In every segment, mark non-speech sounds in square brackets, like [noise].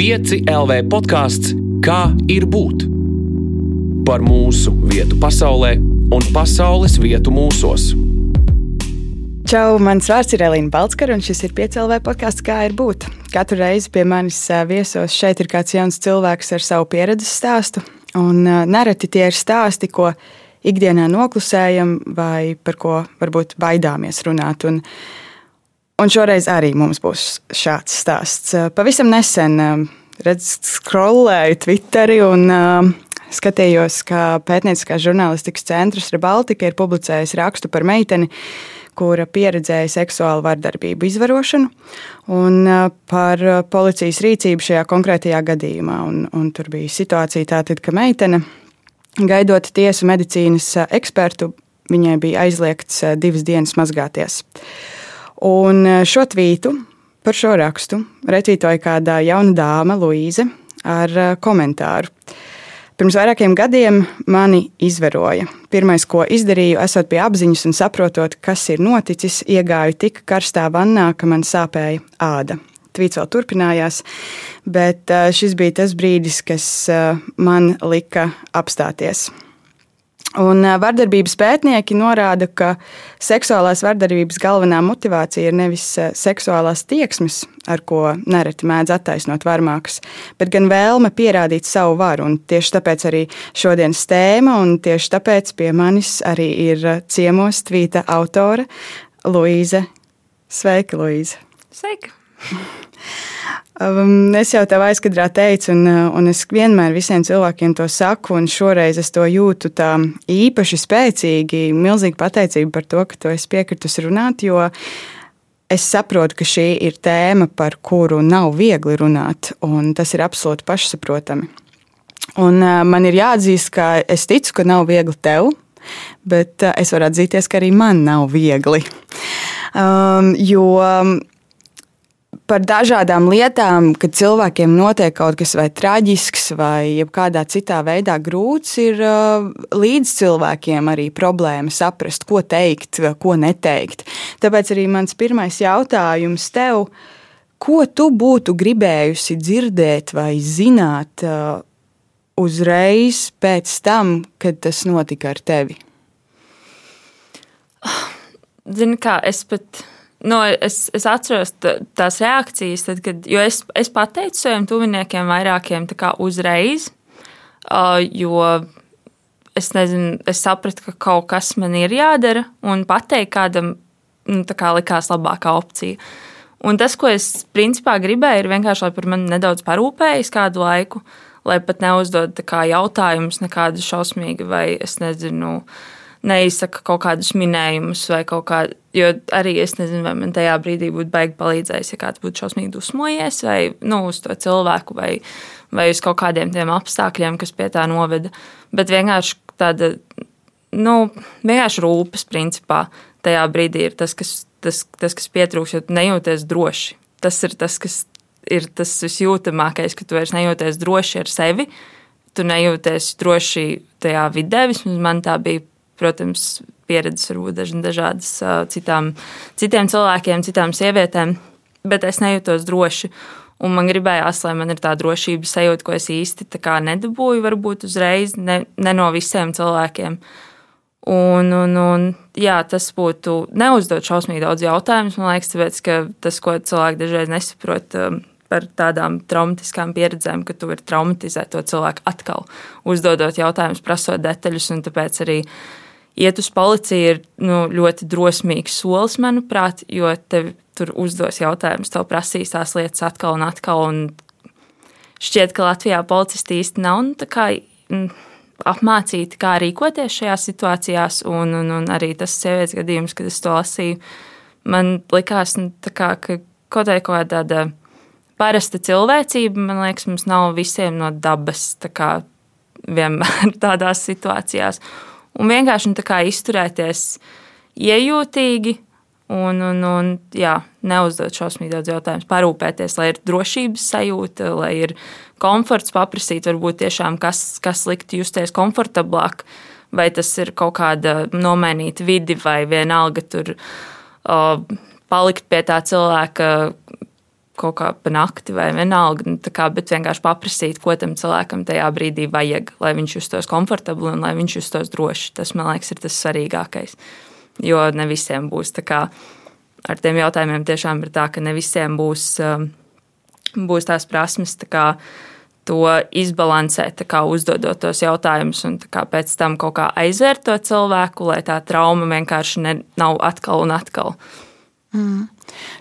5 LV podkāsts Kā ir būt? Par mūsu vietu pasaulē un pasaules vietu mūsos. Čau, mans vārds ir Elīna Balskara, un šis ir piecēlē podkāsts, kā ir būt. Katru reizi pie manis viesos šeit ir kāds jauns cilvēks ar savu pieredzes stāstu, un nereti tie ir stāsti, ko ikdienā noklusējam vai par ko varbūt baidāmies runāt. Un, un šoreiz arī mums būs šāds stāsts. Pavisam nesen redz, scrollēju Twitteri un skatījos, ka pētnieciskās žurnālistikas centrs Rebaltika ir publicējis rakstu par meiteni, kura pieredzēja seksuālu vardarbību izvarošanu un par policijas rīcību šajā konkrētajā gadījumā. Un, un tur bija situācija tātad, ka meitene Gaidot tiesu medicīnas ekspertu, viņai bija aizliegts divas dienas mazgāties. Un šo tvītu par šo rakstu retvītoja kāda jauna dāma, Luīze, ar komentāru. Pirms vairākiem gadiem mani izveroja. Pirmais, ko izdarīju, esot pie apziņas un saprotot, kas ir noticis, iegāju tik karstā vannā, ka man sāpēja āda tvīts vēl turpinājās, bet šis bija tas brīdis, kas man lika apstāties. Un vardarbības pētnieki norāda, ka seksuālās vardarbības galvenā motivācija ir nevis seksuālās tieksmes, ar ko nereti mēdz attaisnot varmākas, bet gan vēlme pierādīt savu varu. Un tieši tāpēc arī šodienas tēma, un tieši tāpēc pie manis arī ir ciemos tvīta autore Luīze. Sveika, Luīze! Sveika! Um, es jau tev aizkadrā teicu, un, uh, un es vienmēr visiem cilvēkiem to saku, un šoreiz es to jūtu tā īpaši spēcīgi. Milzīgi pateicība par to, ka tu esi piekritusi runāt, jo es saprotu, ka šī ir tēma, par kuru nav viegli runāt, un tas ir absolūti pašsaprotami. Un uh, man ir jāatzīst, ka es ticu, ka nav viegli tev, bet uh, es varu atzīties, ka arī man nav viegli. Um, jo par dažādām lietām, kad cilvēkiem notiek kaut kas vai traģisks, vai kādā citā veidā grūts, ir uh, līdz cilvēkiem arī problēma saprast, ko teikt, ko neteikt. Tāpēc arī mans pirmais jautājums tev, ko tu būtu gribējusi dzirdēt vai zināt uh, uzreiz pēc tam, kad tas notika ar tevi? Zini, kā es pat no, es, es atceros tās reakcijas, tad, kad es, es pateicu saviem tuviniekiem, vairākiem uzreiz, jo es, nezinu, es sapratu, ka kaut kas man ir jādara, un pateikt kādam nu, kā likās labākā opcija. Un tas, ko es principā gribēju, ir vienkārši, lai par mani nedaudz parūpējas kādu laiku, lai pat neuzdod jautājumus, nekādu šausmīgu, vai es nezinu, uh, neizsaka kaut kādus minējumus, vai kaut kā. Jo arī es nezinu, vai man tajā brīdī būtu baigi palīdzējis, ja kāds būtu šausmīgi dusmojies, vai nu, uz to cilvēku, vai, vai uz kaut kādiem tiem apstākļiem, kas pie tā noveda. Bet vienkārši tāda, nu, vienkārši rūpes principā tajā brīdī ir tas, kas, tas, tas, kas pietrūks, jo nejūties droši. Tas ir tas, kas ir tas visjūtamākais, ka tu vairs nejūties droši ar sevi. Tu nejūties droši tajā vidē, vismaz man tā bija protams, pieredzes varbūt dažādas citām, citiem cilvēkiem, citām sievietēm, bet es nejūtos droši. Un man gribējās, lai man ir tā drošības sajūta, ko es īsti nedabūju, varbūt uzreiz, ne, ne no visiem cilvēkiem. Un, un, un, jā, tas būtu neuzdot šausmīgi daudz jautājumus, man liekas, tāpēc, ka tas, ko cilvēki dažreiz nesaprot par tādām traumatiskām pieredzēm, ka tu vari traumatizēt to cilvēku atkal, uzdodot jautājumus, prasot detaļas, tāpēc arī uh, iet uz policiju ir nu, ļoti drosmīgs solis, manuprāt, jo tev tur uzdos jautājumus, tev prasīs tās lietas atkal un atkal. Un šķiet, ka Latvijā policisti īsti nav nu, kā, m, apmācīti, kā rīkoties šajās situācijās, un, un, un arī tas sievietes gadījums, kad es to lasīju, man likās, nu, kā, ka kaut kā tāda parasta cilvēcība, man liekas, mums nav visiem no dabas tā vienmēr [laughs] tādās situācijās un vienkārši nu, izturēties iejūtīgi. Un, un, un jā, neuzdot šausmīgi daudz jautājumu, parūpēties, lai ir drošības sajūta, lai ir komforts, paprasīt, varbūt tiešām kas, kas liktu justies komfortablāk, vai tas ir kaut kāda nomainīta vidi, vai vienalga tur o, palikt pie tā cilvēka, kaut kā pa nakti vai vienalga, nu, kā, bet vienkārši paprasīt, ko tam cilvēkam tajā brīdī vajag, lai viņš justos komfortabli un lai viņš justos droši. Tas, man liekas, ir tas svarīgākais. Jo ne visiem būs tā kā ar tiem jautājumiem tiešām ir tā, ka ne visiem būs, um, būs tās prasmes tā kā to izbalansēt, kā uzdodot tos jautājumus, un kā pēc tam kaut kā aizvērt to cilvēku, lai tā trauma vienkārši ne, nav atkal un atkal. Mm.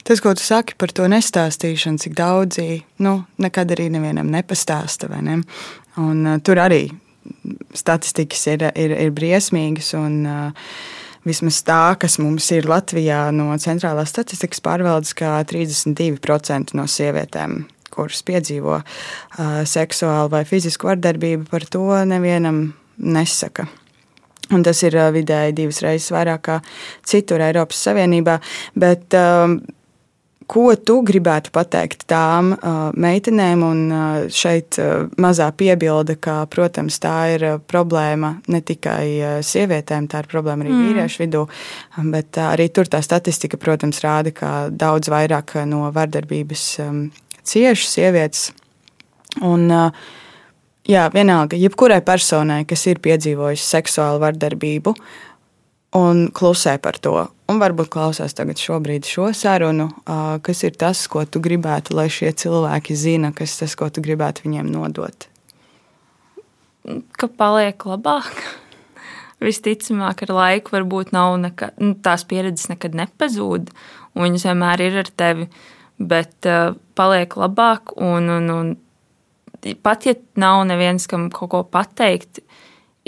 Tas, ko tu saki par to nestāstīšanu, cik daudzi nu, nekad arī nevienam nepastāsta. Ne? Un, uh, tur arī statistikas ir, ir, ir briesmīgas. Un, uh, vismaz tā, kas mums ir Latvijā no centrālās statistikas pārvaldes, ka 32% no sievietēm, kuras piedzīvo uh, seksuālu vai fizisku vardarbību, par to nevienam nesaka. Un tas ir vidēji divas reizes vairāk nekā citur Eiropas Savienībā. Bet, uh, ko tu gribētu pateikt tām uh, meitenēm? Un uh, šeit uh, mazā piebilde, ka, protams, tā ir problēma ne tikai sievietēm, tā ir problēma arī mm. vīriešu vidū, bet arī tur tā statistika, protams, rāda, ka daudz vairāk no vardarbības um, cieši sievietes. Un, uh, jā, vienalga, jebkurai personai, kas ir piedzīvojusi seksuālu vardarbību un klusē par to, un varbūt klausās tagad šobrīd šo sarunu, kas ir tas, ko tu gribētu, lai šie cilvēki zina, kas tas, ko tu gribētu viņiem nodot? Ka paliek labāk. [laughs] Visticamāk, ar laiku varbūt nav nekad, nu, tās pieredzes nekad nepazūd, un viņas vienmēr ir ar tevi, bet uh, paliek labāk un, un, un pat ja nav neviens, kam kaut ko pateikt,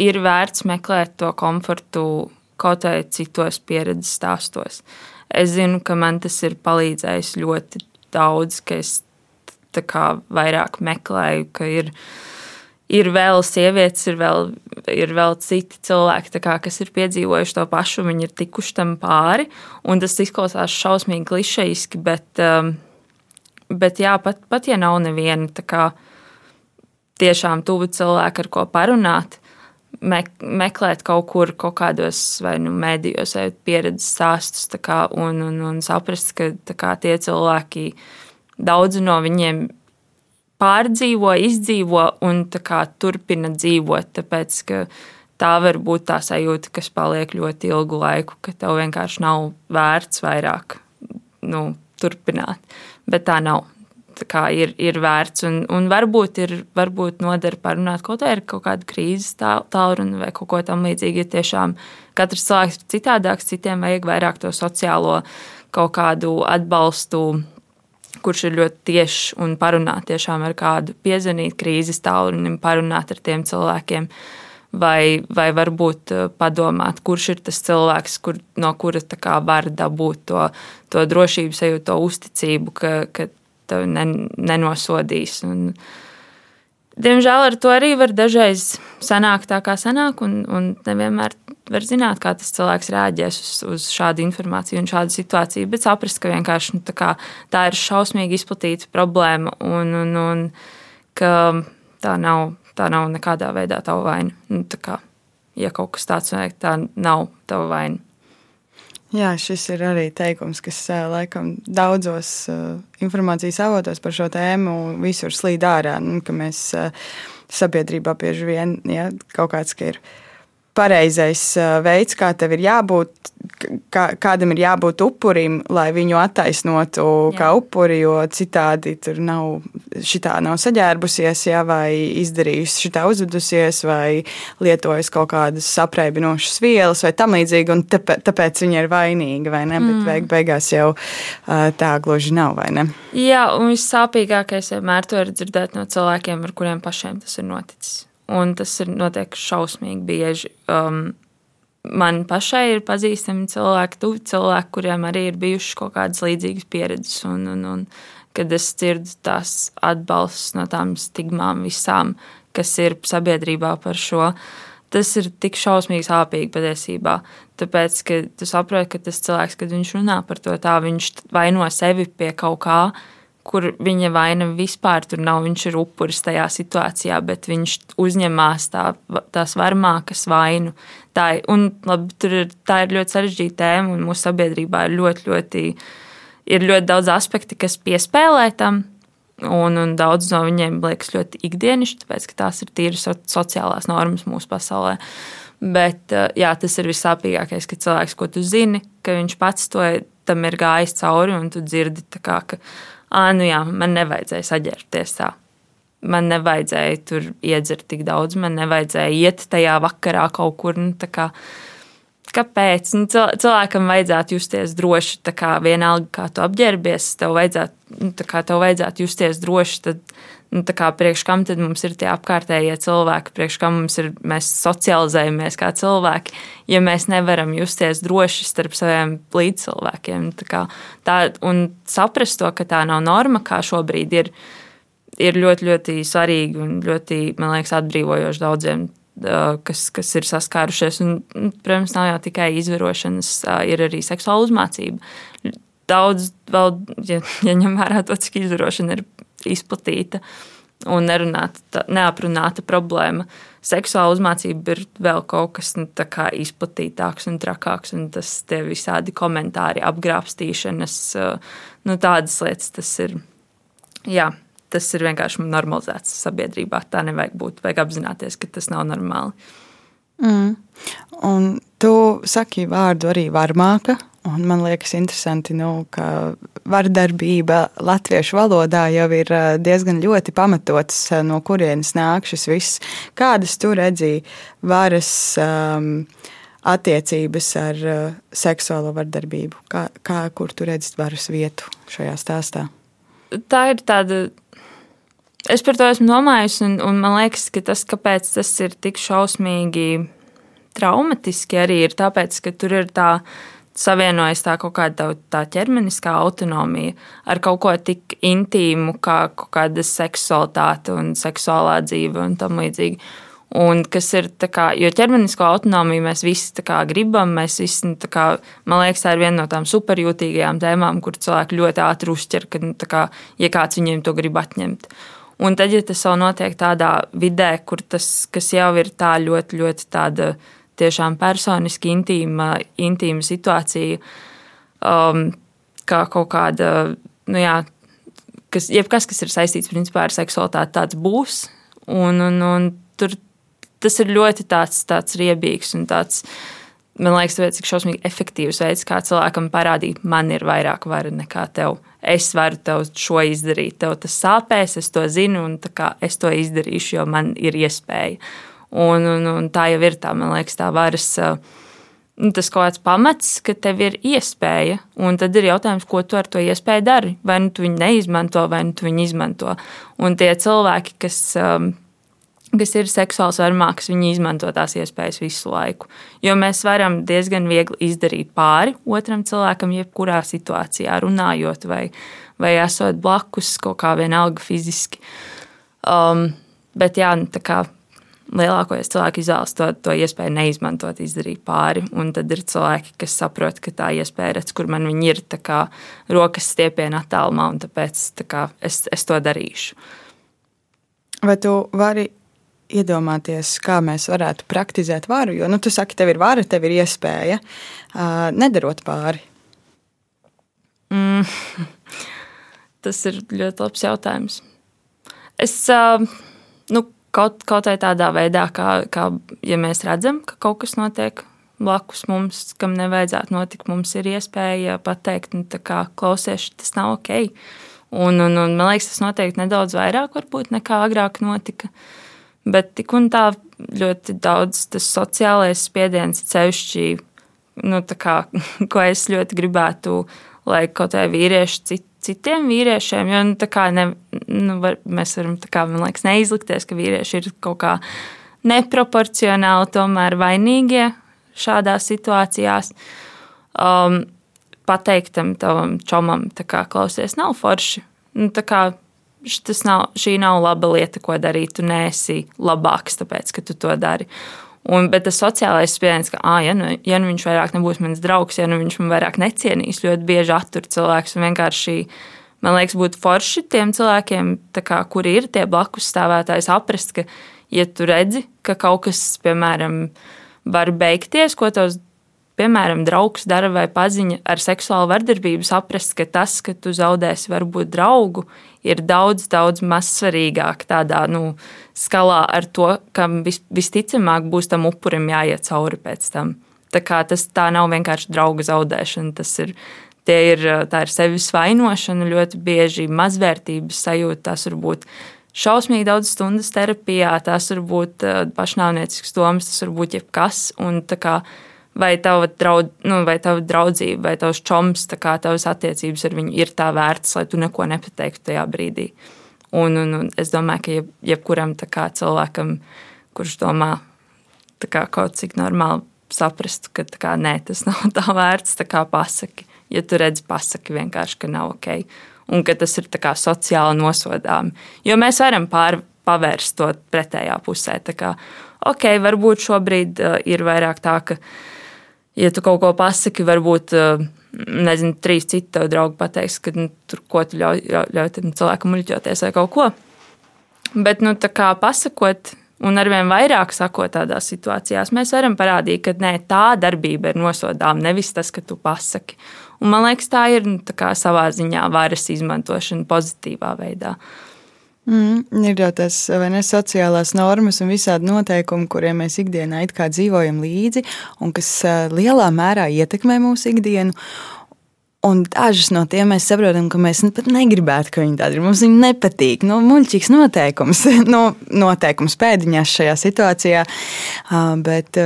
ir vērts meklēt to komfortu kaut vai citos pieredzes stāstos. Es zinu, ka man tas ir palīdzējis ļoti daudz, ka es kā, vairāk meklēju, ka ir, ir vēl sievietes, ir vēl, ir vēl citi cilvēki, kā, kas ir piedzīvojuši to pašu, viņi ir tikuši tam pāri. Tas izklausās šausmīgi klišejiski, bet, um, bet jā, pat, pat ja nav neviena tiešām tuvu cilvēku, ar ko parunāt, me, meklēt kaut kur, kaut kādos vai nu mēdījos, vai pieredzes stāstus, kā, un, un, un saprast, ka kā, tie cilvēki, daudzi no viņiem pārdzīvo, izdzīvo un kā, turpina dzīvot. Tāpēc, tā var būt tā sajūta, kas paliek ļoti ilgu laiku, ka tev vienkārši nav vērts vairāk nu, turpināt. Bet tā nav ir, ir vērts. Un, un varbūt ir varbūt noder parunāt kaut, ar kaut kādu krīzes tālruni vai kaut ko tamlīdzīgu. Ja tiešām katrs cilvēks ir citādāks, citiem vajag vairāk to sociālo kaut kādu atbalstu. Kurš ir ļoti tieši un parunāt tiešām ar kādu piezvanīt krīzes tālrunim, parunāt ar tiem cilvēkiem, vai, vai varbūt uh, padomāt, kurš ir tas cilvēks, kur, no kura var dabūt to, to drošības sajūtu, to uzticību, ka, ka tevi nenosodīs. Un, diemžēl ar to arī var dažreiz sanākt tā, kā sanāk, un, un nevienmēr var zināt, kā tas cilvēks reaģēs uz, uz šādu informāciju un šādu situāciju, bet saprast, ka vienkārši nu, tā, kā, tā ir šausmīgi izplatīta problēma un, un, un ka tā nav, tā nav nekādā veidā tava vaina. Nu, kā, ja kaut kas tāds notiek, tā nav tava vaina. Jā, šis ir arī teikums, kas laikam daudzos informācijas avotos par šo tēmu visur slīd ārā. Nu, mēs sabiedrībā bieži vien ja, kaut kāds ka ir pareizais veids, kā tev ir jābūt, kā, kādam ir jābūt upurim, lai viņu attaisnotu Jā. kā upuri, jo citādi tur nav, šitā nav saģērbusies, ja, vai izdarījusi šitā uzvedusies, vai lietojas kaut kādas sapreibinošas vielas vai tam līdzīgi, un tāpēc, tāpēc viņa ir vainīga, vai ne? Mm. Bet beig, beigās jau tā gluži nav, vai ne? Jā, un vissāpīgākais vienmēr to ir dzirdēt no cilvēkiem, ar kuriem pašiem tas ir noticis un tas ir notiek šausmīgi bieži. Um, man pašai ir pazīstami cilvēki, tuvi cilvēki, kuriem arī ir bijušas kaut kādas līdzīgas pieredzes. Un, un, un, kad es dzirdu tās atbalstus no tām stigmām visām, kas ir sabiedrībā par šo, tas ir tik šausmīgi sāpīgi patiesībā. Tāpēc, ka tu saproti, ka tas cilvēks, kad viņš runā par to, tā viņš vaino sevi pie kaut kā kur viņa vaina vispār tur nav. Viņš ir upuris tajā situācijā, bet viņš uzņemās tā, tās varmākas vainu. Tā, un, labi, ir, tā ir ļoti sarežģīta tēma, un mūsu sabiedrībā ir ļoti, ļoti ir ļoti daudz aspekti, kas piespēlē tam. Un, un daudz no viņiem liekas ļoti ikdienišķi, tāpēc ka tās ir tīras sociālās normas mūsu pasaulē. Bet jā, tas ir vissāpīgākais, ka cilvēks, ko tu zini, ka viņš pats to tam ir gājis cauri, un tu dzirdi, kā, ka, ah, nu jā, man nevajadzēja saģērbties tā. Man nevajadzēja tur iedzert tik daudz, man nevajadzēja iet tajā vakarā kaut kur. Nu, kā, kāpēc? Nu, cilvēkam vajadzētu justies droši. Kā vienalga, kā tu apģērbies, tev vajadzētu, nu, kā tev vajadzētu justies droši. Tad, nu, kā, priekš kam tad mums ir tie apkārtējie cilvēki, priekš kam mums ir, mēs socializējamies kā cilvēki, ja mēs nevaram justies droši starp saviem līdzcilvēkiem. Kā, tā, un saprast to, ka tā nav norma, kā šobrīd ir, ir ļoti, ļoti svarīgi un ļoti, man liekas, atbrīvojoši daudziem. Kas, kas ir saskārušies. Un, protams, nav jau tikai izvarošanas, ir arī seksuāla uzmācība. Daudz, vēl, ja, ja ņem vērā to, cik izvarošana ir izplatīta un nerunāta, neaprunāta problēma. Seksuāla uzmācība ir vēl kaut kas nu, izplatītāks un trakāks, un tas tie visādi komentāri, apgrābstīšanas, eh, nu, tādas lietas, tas ir. Jā, tas ir vienkārši normalizēts sabiedrībā. Tā nevajag būt. Vajag apzināties, ka tas nav normāli. Mm. Un tu saki vārdu arī varmāka, Un man liekas, interesanti, nu, ka vardarbība latviešu valodā jau ir diezgan ļoti pamatots, no kurienes nāk šis viss. Kādas tu redzēji varas um, attiecības ar uh, seksuālo vardarbību? Kā, kā, kur tu redzi varas vietu šajā stāstā? Tā ir tāda. Es par to esmu domājusi, un, un man liekas, ka tas, kāpēc tas ir tik šausmīgi traumatiski, arī ir tāpēc, ka tur ir tā savienojas tā kaut kāda tā ķermeniskā autonomija ar kaut ko tik intīmu, kā kaut kāda seksualitāte un seksuālā dzīve un tam līdzīgi. Un kas ir tā kā, jo ķermenisko autonomiju mēs visi kā, gribam, mēs visi, nu, kā, man liekas, tā ir viena no tām superjūtīgajām tēmām, kur cilvēki ļoti ātri uzķer, ka, nu, kā, ja kāds viņiem to grib atņemt. Un tad, ja tas vēl notiek tādā vidē, kur tas, jau ir tā ļoti, ļoti tāda tiešām personiski intīma, intīma situācija, um, kā kaut kāda, nu jā, kas, jebkas, kas ir saistīts principā ar seksualitāti, tāds būs. Un, un, un tur tas ir ļoti tāds, tāds riebīgs un tāds. Man liekas, tas ir šausmīgi efektīvs veids, kā cilvēkam parādīt, man ir vairāk vara nekā tev. Es varu tev šo izdarīt, tev tas sāpēs, es to zinu, un es to izdarīšu, jo man ir iespēja. Un, un, un tā jau ir tā, man liekas, tā varas. Nu, tas kaut kāds pamats, ka tev ir iespēja, un tad ir jautājums, ko tu ar to iespēju dari. Vai nu tu viņu neizmanto, vai nu tu viņu izmanto. Un tie cilvēki, kas, kas ir seksuāls varmāks, viņi izmanto tās iespējas visu laiku. Jo mēs varam diezgan viegli izdarīt pāri otram cilvēkam, jebkurā situācijā, runājot vai, vai esot blakus kaut kā vienalga fiziski. Um, bet jā, nu, tā kā lielākoties cilvēki izvēlas to, to iespēju neizmantot, izdarīt pāri. Un tad ir cilvēki, kas saprot, ka tā iespēja redz, kur man viņi ir, kā rokas stiepienā attālumā, un tāpēc tā es, es to darīšu. Vai tu vari iedomāties, kā mēs varētu praktizēt varu? Jo nu, tu saki, tev ir vara, tev ir iespēja nedarot pāri. Mm. [laughs] Tas ir ļoti labs jautājums. Es, nu, Kaut, kaut vai tādā veidā, kā, kā ja mēs redzam, ka kaut kas notiek blakus mums, kam nevajadzētu notikt, mums ir iespēja pateikt, nu, kā klausies, tas nav ok. Un, un, un man liekas, tas noteikti nedaudz vairāk varbūt, nekā agrāk notika. Bet tik un tā ļoti daudz tas sociālais spiediens, ceļšķi, nu, kā, [laughs] ko es ļoti gribētu, lai kaut kā vīrieši citi citiem vīriešiem. Jo nu, ne, nu, var, mēs varam kā, liekas, neizlikties, ka vīrieši ir kaut kā neproporcionāli tomēr vainīgie šādās situācijās. Um, pateikt tam tavam čomam, kā klausies, nav forši. Nu, kā, nav, šī nav laba lieta, ko darīt. Tu neesi labāks, tāpēc, ka tu to dari. Un, bet tas sociālais spiediens, ka, ah, ja, nu, ja nu viņš vairāk nebūs mans draugs, ja nu viņš man vairāk necienīs, ļoti bieži attur cilvēks. Vienkārši, man liekas, būtu forši tiem cilvēkiem, kā, kuri ir tie blakus stāvētāji, saprast, ka, ja tu redzi, ka kaut kas, piemēram, var beigties, ko tavs piemēram, draugs dara vai paziņa ar seksuālu vardarbību, saprast, ka tas, ka tu zaudēsi varbūt draugu, ir daudz, daudz mazsvarīgāk tādā nu, skalā ar to, kam vis, visticamāk būs tam upurim jāiet cauri pēc tam. Tā, tas tā nav vienkārši drauga zaudēšana, tas ir ir, tā ir sevis vainošana, ļoti bieži mazvērtības sajūta. Tas var būt šausmīgi daudz stundas terapijā, tas var būt pašnāvniecisks domas, tas var būt jebkas. Un, kā, vai tava, draud, nu, vai tava draudzība, vai tavs čoms, kā tavas attiecības ar viņu ir tā vērts, lai tu neko nepateiktu tajā brīdī. Un, un, un es domāju, ka jeb, jebkuram kā, cilvēkam, kurš domā kā, kaut cik normāli saprast, ka kā, nē, tas [laughs] nav tā vērts, tā kā pasaki ja tu redzi, pasaki vienkārši, ka nav ok. Un ka tas ir sociāli nosodāmi. Jo mēs varam pār, pavērst to pretējā pusē. Kā, ok, varbūt šobrīd uh, ir vairāk tā, ka, ja tu kaut ko pasaki, varbūt. Uh, Nezinu, trīs citi tev draugi pateiks, ka nu, tur ko tu ļauj, ļauj, cilvēkam muļķoties vai kaut ko. Bet, nu, tā kā pasakot, un arvien vairāk sakot tādās situācijās, mēs varam parādīt, ka nē, tā darbība ir nosodāma, nevis tas, ka tu pasaki. Un man liekas, tā ir nu, tā savā ziņā varas izmantošana pozitīvā veidā. Mm, ir jau tās ne, sociālās normas un visādi noteikumi, kuriem mēs ikdienā dzīvojam līdzi, un kas lielā mērā ietekmē mūsu ikdienu. Un dažas no tiem mēs saprotam, ka mēs pat negribētu, ka viņi tādi ir. Mums viņi nepatīk. Nu, muļķīgs noteikums, [laughs] no, noteikums pēdiņās šajā situācijā. Bet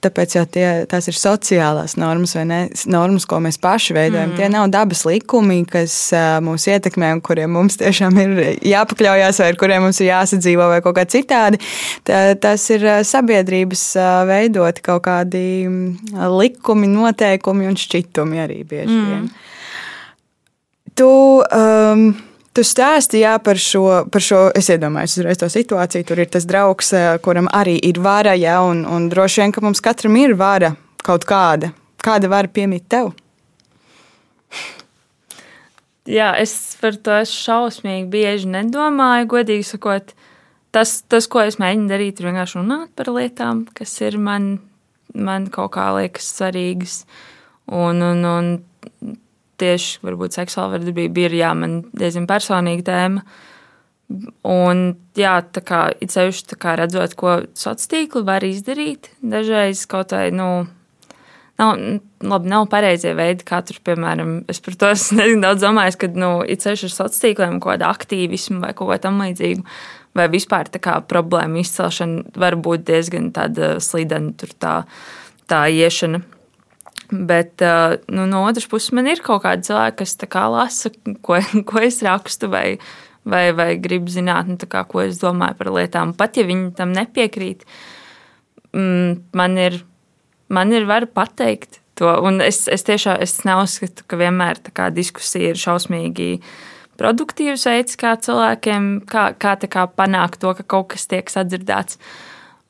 Tāpēc jau tie, tās ir sociālās normas, vai ne? Normas, ko mēs paši veidojam. Mm. Tie nav dabas likumi, kas mūs ietekmē un kuriem mums tiešām ir jāpakļaujas, vai ar kuriem mums ir jāsadzīvo, vai kaut kā citādi. Tā, tas ir sabiedrības veidoti kaut kādi likumi, noteikumi un šķitumi arī bieži mm. vien. Tu, um, Tu stāstīji par šo, par šo, es iedomājos uzreiz to situāciju. Tur ir tas draugs, eh, kuram arī ir vara, ja, un, un droši vien, ka mums katram ir vara kaut kāda. Kāda vara piemīt tev? Jā, es par to šausmīgi bieži nedomāju, godīgi sakot. Tas, tas, ko es mēģinu darīt, ir vienkārši runāt par lietām, kas ir man, man kaut kā liekas svarīgas. Un, un, un tieši varbūt seksuāla vardarbība ir jā, man diezgan personīga tēma. Un, jā, tā kā it sevišķi redzot, ko sociālā tīkla var izdarīt, dažreiz kaut vai, nu, nav, labi, nav pareizie veidi, kā tur, piemēram, es par to [laughs] esmu daudz domājis, ka, nu, it sevišķi ar sociālā tīkliem kaut kāda aktīvismu vai kaut ko tam līdzīgu, vai vispār tā kā problēma izcelšana var būt diezgan tāda slidena, tur tā, tā iešana. Bet nu, no otras puses, man ir kaut kādi cilvēki, kas kā lasa, ko, [laughs] ko es rakstu, vai, vai, vai grib zināt, nu, kā, ko es domāju par lietām. Pat ja viņi tam nepiekrīt, mm, man ir, man ir var pateikt to. Un es, es tiešām es neuzskatu, ka vienmēr diskusija ir šausmīgi produktīvs veids, kā cilvēkiem kā, kā, kā panākt to, ka kaut kas tiek sadzirdēts.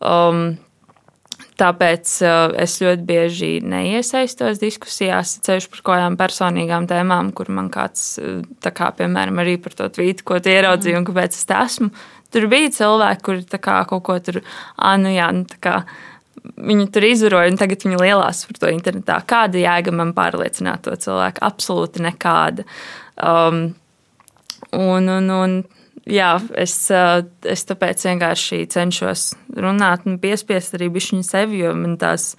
Um, Tāpēc uh, es ļoti bieži neiesaistos diskusijās, ceļš par kaut kādām personīgām tēmām, kur man kāds, uh, kā, piemēram, arī par to tvītu, ko tu ieraudzīji un kāpēc es te esmu. Tur bija cilvēki, kuri kā, kaut ko tur, ah, nu jā, nu, kā, viņi tur izvaroja, un tagad viņi lielās par to internetā. Kāda jēga man pārliecināt to cilvēku? Absolūti nekāda. Um, un, un, un, jā, es, eh, es tāpēc vienkārši cenšos runāt un piespiest arī bišķiņu sevi, jo man tās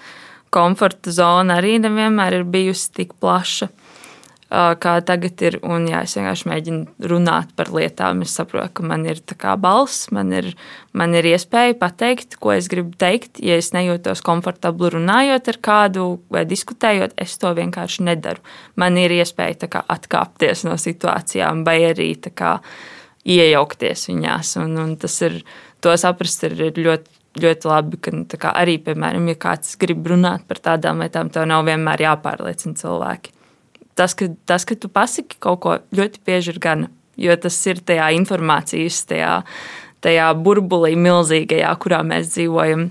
komforta zona arī nevienmēr ir bijusi tik plaša. Eh, kā tagad ir, un jā, es vienkārši mēģinu runāt par lietām. Es saprotu, ka man ir balss, man ir, man ir iespēja pateikt, ko es gribu teikt. Ja es nejūtos komfortabli runājot ar kādu vai diskutējot, es to vienkārši nedaru. Man ir iespēja kā, atkāpties no situācijām, vai arī kā, uh, iejaukties viņās. Un, un tas ir, to saprast ir ļoti, ļoti labi, ka nu, kā, arī, piemēram, ja kāds grib runāt par tādām lietām, tev nav vienmēr jāpārliecina cilvēki. Tas, ka, tas, ka tu pasaki kaut ko ļoti bieži ir gana, jo tas ir tajā informācijas, tajā, tajā burbulī milzīgajā, kurā mēs dzīvojam.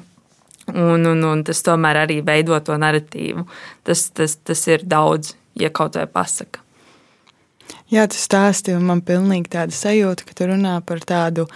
Un, un, un tas tomēr arī veido to narratīvu. Tas, tas, tas ir daudz, ja kaut vai pasaka. Jā, tas stāsti, un man pilnīgi tāda sajūta, ka tu runā par tādu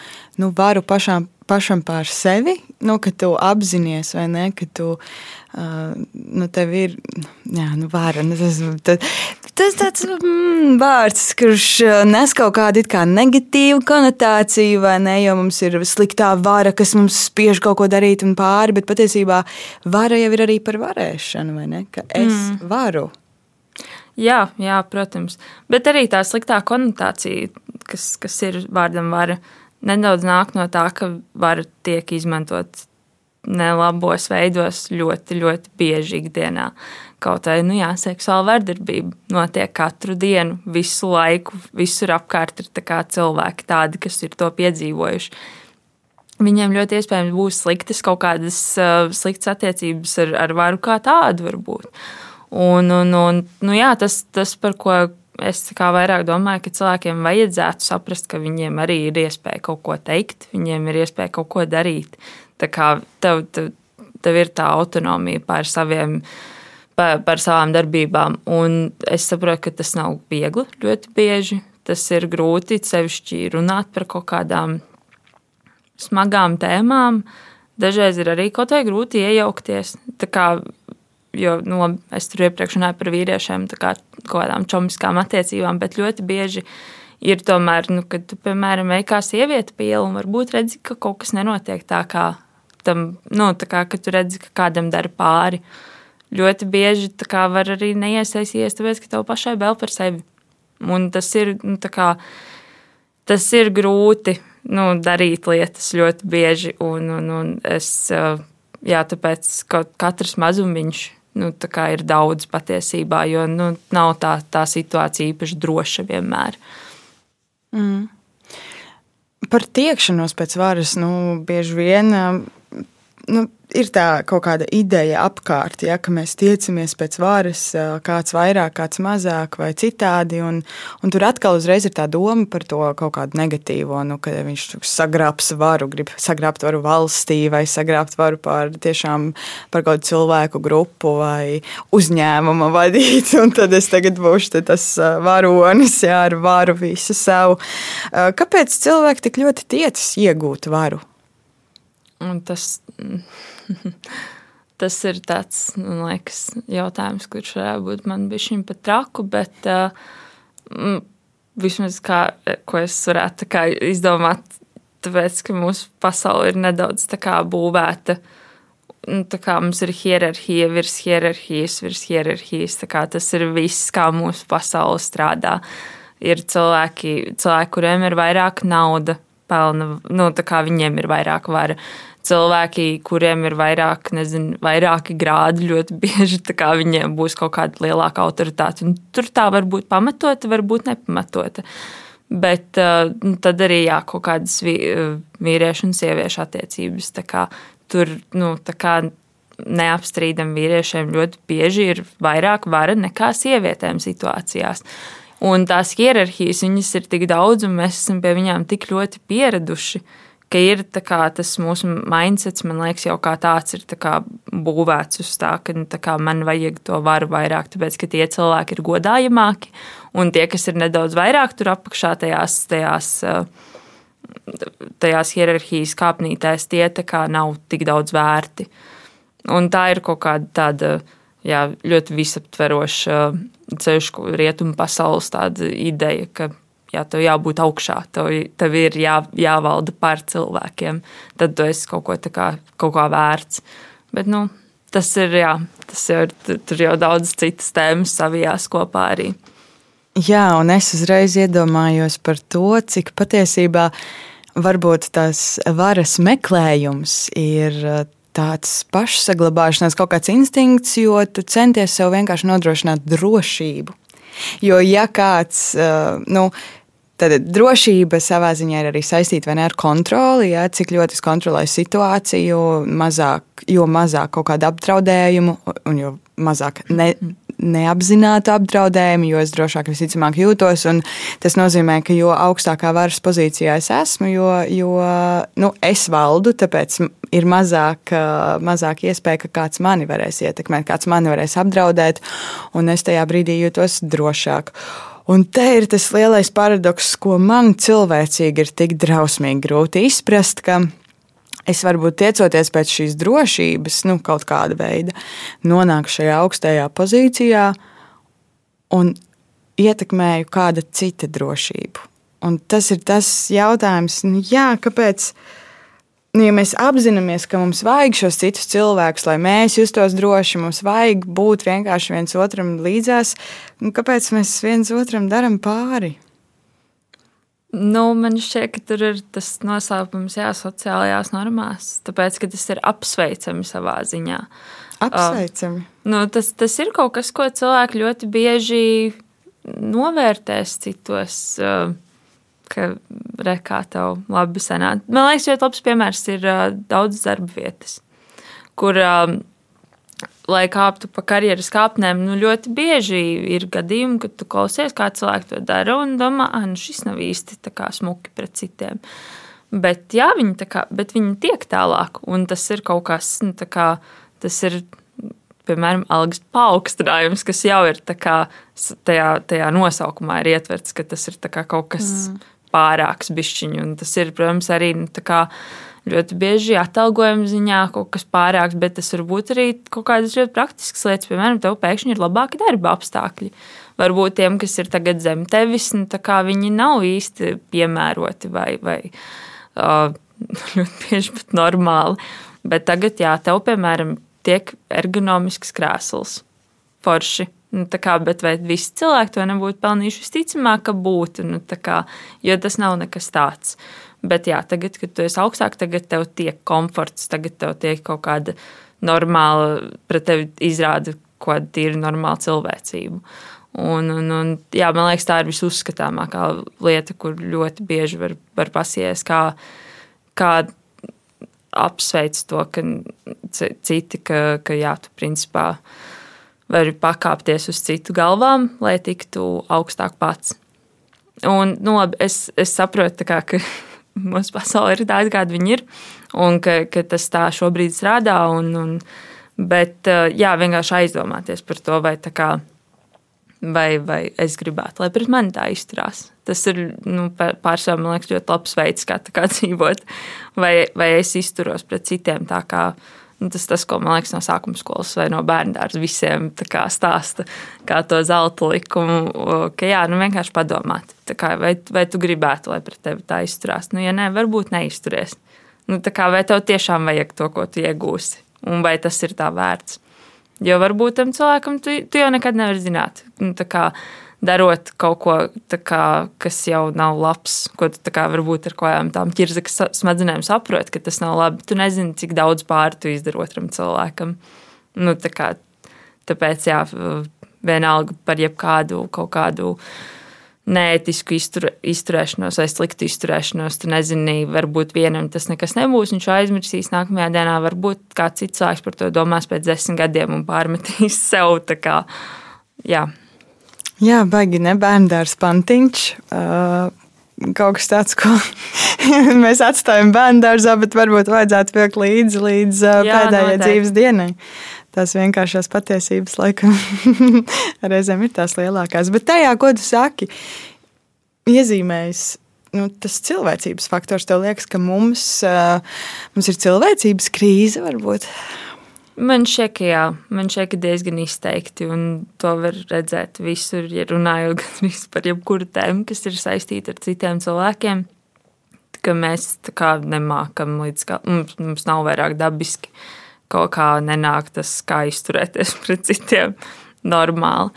nu, varu pašām, pašam pār sevi, nu, ka tu apzinājies vai ne, ka tu uh, nu, tev ir jā, nu, vara. Nu, tas, tas, tas tāds mm, vārds, kurš nes kaut kādu kā negatīvu konotāciju, vai ne? Jo mums ir sliktā vara, kas mums spiež kaut ko darīt un pāri, bet patiesībā vara jau ir arī par varēšanu, vai ne? Ka es mm. varu. Jā, jā, protams. Bet arī tā sliktā konotācija, kas, kas ir vārdam vara. Nedaudz nāk no tā, ka var tiek izmantot nelabos veidos ļoti, ļoti bieži ikdienā. Kaut arī nu jā, seksuāla vardarbība notiek katru dienu, visu laiku, visur apkārt ir tā cilvēki, tādi, kas ir to piedzīvojuši. Viņiem ļoti iespējams būs sliktas kaut kādas uh, sliktas attiecības ar, ar varu kā tādu, varbūt. Un, un, un, nu jā, tas, tas, par ko es vairāk domāju, ka cilvēkiem vajadzētu saprast, ka viņiem arī ir iespēja kaut ko teikt, viņiem ir iespēja kaut ko darīt. Tā kā tev, tev, tev ir tā autonomija pār saviem. Par, par savām darbībām. Un es saprotu, ka tas nav viegli ļoti bieži. Tas ir grūti sevišķi runāt par kaut kādām smagām tēmām. Dažreiz ir arī kaut kā grūti iejaukties. Tā kā jo nu, es tur iepriekš runāju par vīriešiem, kā kaut kādām čomiskām attiecībām, bet ļoti bieži ir tomēr, nu, kad tu, piemēram, ej kā sieviete pie ielas, un varbūt redzi, ka kaut kas nenotiek tā, kā tam, nu, tā kā, tu redzi, ka kādam dara pāri. Ļoti bieži kā, var arī neiesaistīties, tāpēc, ka tev pašai bail par sevi. Un tas ir, nu, kā, tas ir grūti nu, darīt lietas ļoti bieži, un, un, un es, jā, tāpēc katrs mazumiņš nu, ir daudz patiesībā, jo nu, nav tā, tā situācija īpaši droša vienmēr. Mm. Par tiekšanos pēc varas nu, bieži vien nu, ir tā kaut kāda ideja apkārt, ja, ka mēs tiecamies pēc varas, kāds vairāk, kāds mazāk vai citādi. Un, un tur atkal uzreiz ir tā doma par to kaut kādu negatīvo, nu, ka viņš sagrābs varu, grib sagrābt varu valstī vai sagrābt varu pār tiešām par kādu cilvēku grupu vai uzņēmumu vadīt. [laughs] Un tad es tagad būšu tas varonis, jā, ar varu visu savu. Kāpēc cilvēki tik ļoti tiecas iegūt varu? Un tas [laughs] tas ir tāds liekas, jautājums, kurš varētu būt man bišķiņ pat traku, bet uh, vismaz kā, ko es varētu kā, izdomāt, tāpēc, ka mūsu pasaule ir nedaudz tā kā būvēta. Tā kā mums ir hierarhija, virs hierarhijas, virs hierarhijas. Tas ir viss, kā mūsu pasaule strādā. Ir cilvēki, cilvēki kuriem ir vairāk naudas, pelna, nu, viņiem ir vairāk vara cilvēki, kuriem ir vairāk, nezinu, vairāki grādi, ļoti bieži viņiem būs kaut kāda lielāka autoritāte. Un tur tā var būt pamatota, var būt nepamatota. Bet uh, tad arī jā, kaut kādas vīriešu un sieviešu attiecības. Kā, tur nu, kā neapstrīdam vīriešiem ļoti bieži ir vairāk vara nekā sievietēm situācijās. Un tās hierarhijas ir tik daudz, un mēs esam pie viņām tik ļoti pieraduši. Uh, ka ir kā, tas mūsu mindsets, man liekas, jau kā tāds ir kā, būvēts uz tā, ka tā kā, man vajag to varu vairāk, tāpēc ka tie cilvēki ir godājamāki, un tie, kas ir nedaudz vairāk tur apakšā tajās, tajās, tajās hierarhijas kāpnītēs, tie kā, nav tik daudz vērti. Un tā ir kaut kāda tāda jā, ļoti visaptveroša ceļš, rietumu pasaules ideja, ka jā, tev jābūt augšā, tev, tev ir jā, jāvalda par cilvēkiem. Tad tu esi kaut ko kā, kaut kā vērts. Bet, nu, tas ir, jā, tas ir, tur jau daudz citas tēmas savijās kopā arī. Jā, un es uzreiz iedomājos par to, cik patiesībā varbūt tās varas meklējums ir uh, tāds pašsaglabāšanās, kaut kāds instinkts, jo tu centies sev vienkārši nodrošināt drošību. Jo, ja kāds, uh, nu, Tad drošība savā ziņā ir arī saistīta ne, ar kontroli. Ja, cik ļoti es kontrolēju situāciju, mazāk, jo mazāk kaut kādu apdraudējumu, un jo mazāk ne, neapzinātu apdraudējumu, jo es drošāk visticamāk jūtos. Tas nozīmē, ka jo augstākā varas pozīcijā es esmu, jo, jo nu, es valdu, tāpēc ir mazāk, mazāk iespēja, ka kāds mani varēs ietekmēt, kāds mani varēs apdraudēt, un es tajā brīdī jūtos drošāk. Un te ir tas lielais paradoks, ko man cilvēcīgi ir tik drausmīgi grūti izprast, ka es varbūt tiecoties pēc šīs drošības, nu, kaut kāda veida, nonāku šajā augstajā pozīcijā un ietekmēju kāda cita drošību. Un tas ir tas jautājums, nu, jā, kāpēc. Nu, ja mēs apzināmies, ka mums vajag šos citus cilvēkus, lai mēs justos droši, mums vajag būt vienkārši viens otram līdzās, nu, kāpēc mēs viens otram darām pāri? Nu, man šķiet, ka tur ir tas nosaukums, jā, sociālajās normās. Tāpēc, ka tas ir apsveicami savā ziņā. Apsveicami. Uh, nu, tas, tas ir kaut kas, ko cilvēki ļoti bieži novērtēs citos. Uh, ka rekā tev labi sanāk. Man liekas, ļoti labs piemērs ir uh, daudz darba vietas, kur, uh, lai kāptu pa karjeras kāpnēm, nu, ļoti bieži ir gadījumi, kad tu klausies, kā cilvēki to dara, un domā, ah, nu, šis nav īsti smuki pret citiem. Bet, jā, viņi, kā, bet viņi tiek tālāk, un tas ir kaut kas, nu, kā, tas ir piemēram, algas paaugstinājums, kas jau ir kā, tajā, tajā nosaukumā ir ietverts, ka tas ir kaut kas mm pārāks bišķiņu. Un tas ir, protams, arī nu, ļoti bieži atalgojuma ziņā kaut kas pārāks, bet tas var būt arī kaut kādas ļoti praktiskas lietas. Piemēram, tev pēkšņi ir labāki darba apstākļi. Varbūt tiem, kas ir tagad zem tevis, nu, viņi nav īsti piemēroti vai, vai uh, [laughs] ļoti bieži pat normāli. Bet tagad, jā, tev, piemēram, tiek ergonomisks krēsls, forši Nu, kā, bet vai visi cilvēki to nebūtu pelnījuši? Visticamāk, ka būtu, nu, kā, jo tas nav nekas tāds. Bet jā, tagad, kad tu esi augstāk, tagad tev tiek komforts, tagad tev tiek kaut kāda normāla, pret tevi izrāda kāda tīra normāla cilvēcība. Un, un, un, jā, man liekas, tā ir visuzskatāmākā lieta, kur ļoti bieži var, var pasies, kā, kā apsveic to, ka citi, ka, ka jā, tu principā vari pakāpties uz citu galvām, lai tiktu augstāk pats. Un, nu, labi, es, es saprotu, kā, ka [laughs] mūsu pasaule ir tāda, kāda viņa ir, un ka, ka tas tā šobrīd strādā. Un, un, bet jā, vienkārši aizdomāties par to, vai, kā, vai, vai es gribētu, lai pret mani tā izturās. Tas ir nu, pārsvarā, man liekas, ļoti labs veids, kā, kā [laughs] dzīvot. Vai, vai es izturos pret citiem tā kā Nu, tas tas, ko man liekas no sākuma skolas vai no bērnu dārza visiem kā stāsta, kā to zelta likumu, ka jā, nu vienkārši padomāt, kā, vai, vai tu gribētu, lai pret tevi tā izturās. Nu, ja nē, varbūt neizturies. Nu, kā, vai tev tiešām vajag to, ko tu iegūsi, un vai tas ir tā vērts. Jo varbūt tam cilvēkam tu, tu jau nekad nevari zināt. Nu, kā, darot kaut ko, kā, kas jau nav labs, ko tu kā, varbūt ar kādām tām ķirzakas smadzenēm saproti, ka tas nav labi. Tu nezini, cik daudz pāri tu izdari otram cilvēkam. Nu, tā kā, tāpēc, jā, vienalga par jebkādu kaut kādu neētisku iztur, izturēšanos vai sliktu izturēšanos. Tu nezini, varbūt vienam tas nekas nebūs, viņš aizmirsīs nākamajā dienā. Varbūt kāds cits cilvēks par to domās pēc desmit gadiem un pārmetīs [laughs] sev. Kā, jā. Jā, baigi ne bērndārs pantiņš. Uh, kaut kas tāds, ko [laughs] mēs atstājam bērngārzā, bet varbūt vajadzētu vilkt līdzi līdz Jā, pēdējai noteikti. dzīves dienai. Tās vienkāršās patiesības, laikam, [laughs] reizēm ir tās lielākās. Bet tajā, ko tu saki, iezīmējas nu, tas cilvēcības faktors. Tev liekas, ka mums, mums ir cilvēcības krīze, varbūt. Man šķiet, ka jā, man šķiet, ka diezgan izteikti, un to var redzēt visur, ja runājot [laughs] par jebkuru tēmu, kas ir saistīta ar citiem cilvēkiem. Ka mēs tā kā nemākam līdz kā mums, mums nav vairāk dabiski kaut kā nenāk tas, kā izturēties [laughs] pret citiem normāli.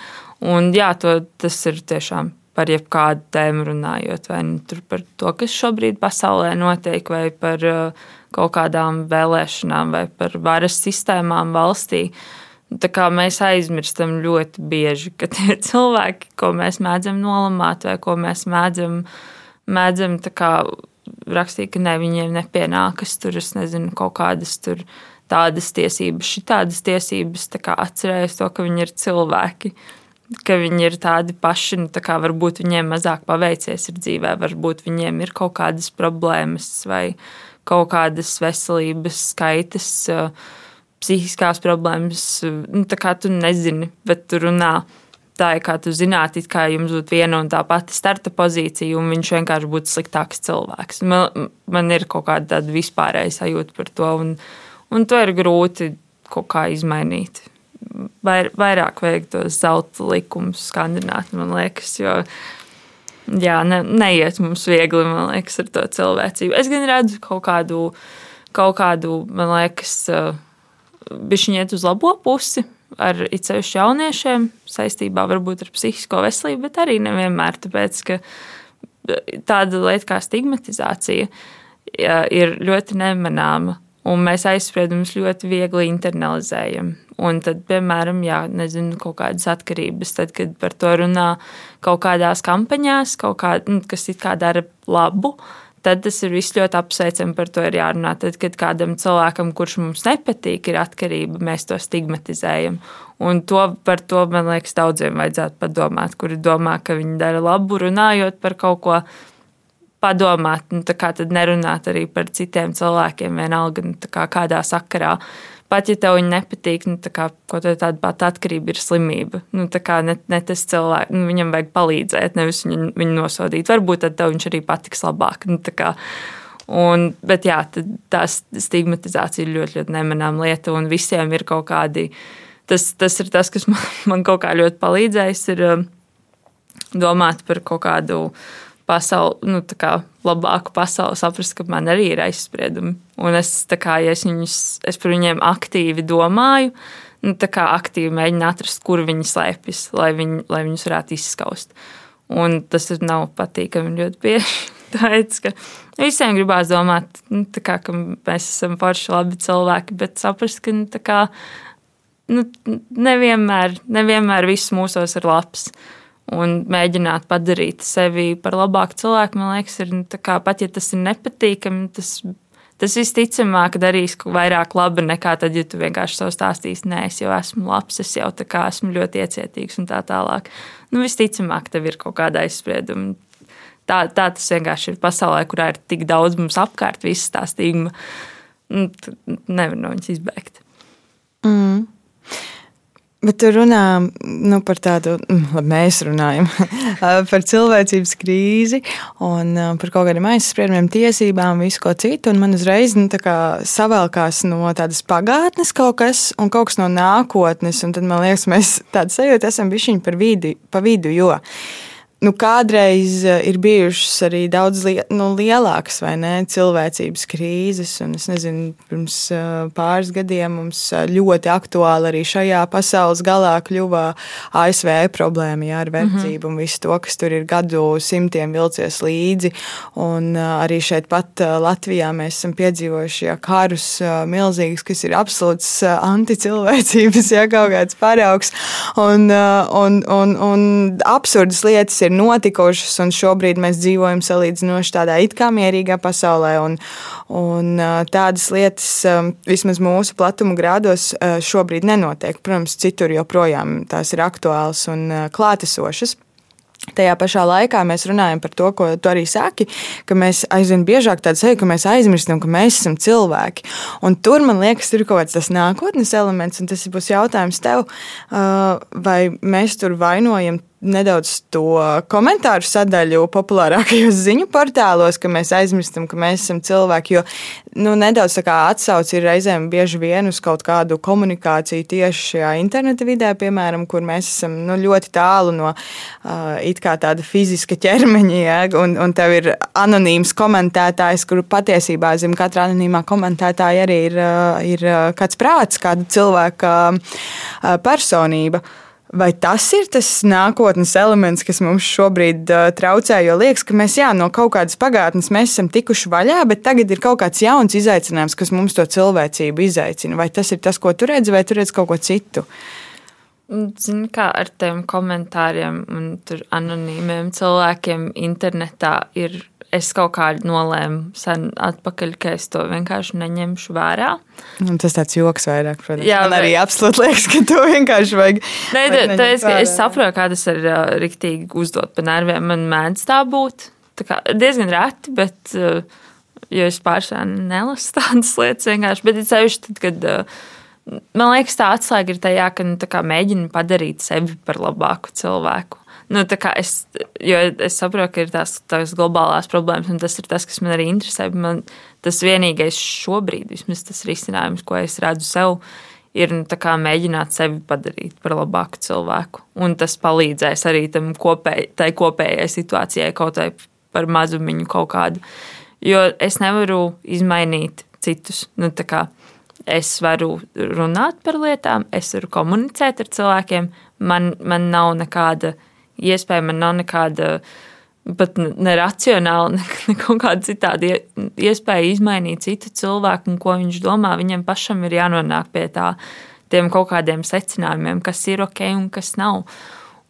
Un jā, to, tas ir tiešām par jebkādu tēmu runājot, vai nu par to, kas šobrīd pasaulē notiek, vai par uh, kaut kādām vēlēšanām vai par varas sistēmām valstī. Tā kā mēs aizmirstam ļoti bieži, ka tie [laughs] cilvēki, ko mēs mēdzam nolamāt, vai ko mēs mēdzam, mēdzam rakstīt, ka ne, viņiem nepienākas tur, es nezinu, kaut kādas tur tādas tiesības, šitādas tiesības, tā kā atcerēties to, ka viņi ir cilvēki, ka viņi ir tādi paši, nu, tā kā varbūt viņiem mazāk paveicies ir dzīvē, varbūt viņiem ir kaut kādas problēmas vai kaut kādas veselības skaitas, psihiskās problēmas. Nu, tā kā tu nezini, bet tu runā. tā ir kā tu zinātu, kā jums būtu viena un tā pati starta pozīcija, un viņš vienkārši būtu sliktāks cilvēks. Man, man ir kaut kāda vispārēja sajūta par to, un, un to ir grūti kaut kā izmainīt. Vair, vairāk vajag tos zelta likumus skandināt, man liekas, jo jā, ne, neiet mums viegli, man liekas, ar to cilvēcību. Es gan redzu kaut kādu, kaut kādu man liekas, bišķiņu iet uz labo pusi ar itsevišķu jauniešiem saistībā varbūt ar psihisko veselību, bet arī nevienmēr tāpēc, ka tāda lieta kā stigmatizācija ir ļoti nemanāma. Un mēs aizspriedumus ļoti viegli internalizējam. Un tad, piemēram, jā, nezinu, kaut kādas atkarības, tad, kad par to runā kaut kādās kampaņās, kaut kā, nu, kas it kā dara labu, tad tas ir viss ļoti apsveicami, par to ir jārunā. Tad, kad kādam cilvēkam, kurš mums nepatīk, ir atkarība, mēs to stigmatizējam. Un to, par to, man liekas, daudziem vajadzētu padomāt, kuri domā, ka viņi dara labu, runājot par kaut ko. Padomāt, nu, kā tad nerunāt arī par citiem cilvēkiem, vienalga nu, kā kādā sakarā. Uh, pat ja tev viņa nepatīk, nu, kā, ko tāda pati atkarība ir slimība. Nu, ne, ne tas cilvēks, nu, viņam vajag palīdzēt, nevis viņu, viņu nosodīt. Varbūt tad tev viņš arī patiks labāk. Nu, kā, un, bet jā, tā stigmatizācija ir ļoti, ļoti nemanāma lieta, un visiem ir kaut kādi. Tas, tas ir tas, kas [laughs] man, man kaut kā ļoti palīdzējis, ir um, domāt par kaut kādu pasauli, nu, labāku pasauli, saprast, ka man arī ir aizspriedumi. Un es, kā, ja es, viņus, es par viņiem aktīvi domāju, nu, aktīvi mēģinu atrast, kur viņi slēpjas, lai, viņi, lai viņus varētu izskaust. Un tas nav patīkami ļoti bieži. [laughs] Tāpēc, ka visiem gribās domāt, nu, kā, ka mēs esam forši labi cilvēki, bet saprast, ka nu, kā, nu, nevienmēr, nevienmēr viss mūsos ir labs un mēģināt padarīt sevi par labāku cilvēku, man liekas, ir nu, kā, pat ja tas ir nepatīkami, tas, tas visticamāk darīs vairāk laba nekā tad, ja tu vienkārši savu stāstīsi, nē, es jau esmu labs, es jau tā kā esmu ļoti iecietīgs un tā tālāk. Nu, visticamāk, tev ir kaut kāda aizsprieduma. Tā, tā tas vienkārši ir pasaulē, kurā ir tik daudz mums apkārt, visas tā stigma. Nu, nevar no viņas izbēgt. Mm. Bet tur runā nu, par tādu, mm, labi, mēs runājam [laughs] par cilvēcības krīzi un par kaut kādiem aizspriedumiem, tiesībām, visu ko citu. Man uzreiz nu, savēlkās no tādas pagātnes kaut kas un kaut kas no nākotnes. Tad man liekas, mēs tādu sajūtu esam bijuši par vidu, pa vidu. Jo nu, kādreiz eh, ir bijušas arī daudz li nu, lielākas vai ne cilvēcības krīzes. Es nezinu, pirms eh, pāris gadiem mums eh, ļoti aktuāli arī šajā pasaules galā kļuva ASV problēma jā, ar verdzību mm -hmm. un visu to, kas tur ir gadu simtiem vilcies līdzi. Un arī šeit pat Latvijā mēs esam piedzīvojuši jā, karus milzīgus, kas ir absolūts anticilvēcības, [laughs] ja kaut kāds paraugs un, un, un, un absurdas lietas ir notikušas, un šobrīd mēs dzīvojam salīdzinoši tādā it kā mierīgā pasaulē. Un, un tādas lietas, vismaz mūsu platuma grādos, šobrīd nenotiek. Protams, citur joprojām tās ir aktuālas un klātesošas. Tajā pašā laikā mēs runājam par to, ko tu arī saki, ka mēs aizvien biežāk tādu seju, ka mēs aizmirstam, ka mēs esam cilvēki. Un tur man liekas, ir kaut kāds tas nākotnes elements, un tas būs jautājums tev, vai mēs tur vainojam nedaudz to komentāru sadaļu populārākajos ziņu portālos, ka mēs aizmirstam, ka mēs esam cilvēki. Jo nu, nedaudz tā kā atsauce ir reizēm bieži vien uz kaut kādu komunikāciju tieši šajā interneta vidē, piemēram, kur mēs esam nu, ļoti tālu no uh, tāda fiziska ķermeņa, ja, un, un tev ir anonīms komentētājs, kur patiesībā zem katra anonīmā komentētāja arī ir, uh, ir kāds prāts, kāda cilvēka uh, personība. Vai tas ir tas nākotnes elements, kas mums šobrīd uh, traucē? Jo liekas, ka mēs jā, no kaut kādas pagātnes esam tikuši vaļā, bet tagad ir kaut kāds jauns izaicinājums, kas mums to cilvēcību izaicina. Vai tas ir tas, ko tu redzi, vai tu redzi kaut ko citu? Zini, kā ar tiem komentāriem un anonīmiem cilvēkiem internetā ir es kaut kā nolēmu sen atpakaļ, ka es to vienkārši neņemšu vērā. Un tas tāds joks vairāk, protams. Jā, man arī absolūti liekas, ka to vienkārši vajag. Nē, tā, tā es, es saprotu, kā tas ir uh, riktīgi uzdot pa nerviem. Man mēdz tā būt. Tā kā, diezgan reti, bet, uh, jo es pārsvarā nelasu [laughs] tādas lietas vienkārši, bet it sevišķi tad, kad uh, man liekas, tā atslēga ir tajā, ka nu, mēģini padarīt sevi par labāku cilvēku. Nu, es, es saprotu, ka ir tās, tās globālās problēmas, un tas ir tas, kas man arī interesē. Man tas vienīgais šobrīd, vismaz tas risinājums, ko es redzu sev, ir nu, mēģināt sevi padarīt par labāku cilvēku. Un tas palīdzēs arī tam kopēj, tai kopējai situācijai, kaut vai par mazumiņu kaut kādu. Jo es nevaru izmainīt citus. Nu, es varu runāt par lietām, es varu komunicēt ar cilvēkiem. Man, man nav nekāda iespēja, man nav nekāda pat neracionāla, ne, ne [laughs] citāda iespēja izmainīt citu cilvēku un ko viņš domā. Viņam pašam ir jānonāk pie tā, tiem kaut kādiem secinājumiem, kas ir ok un kas nav.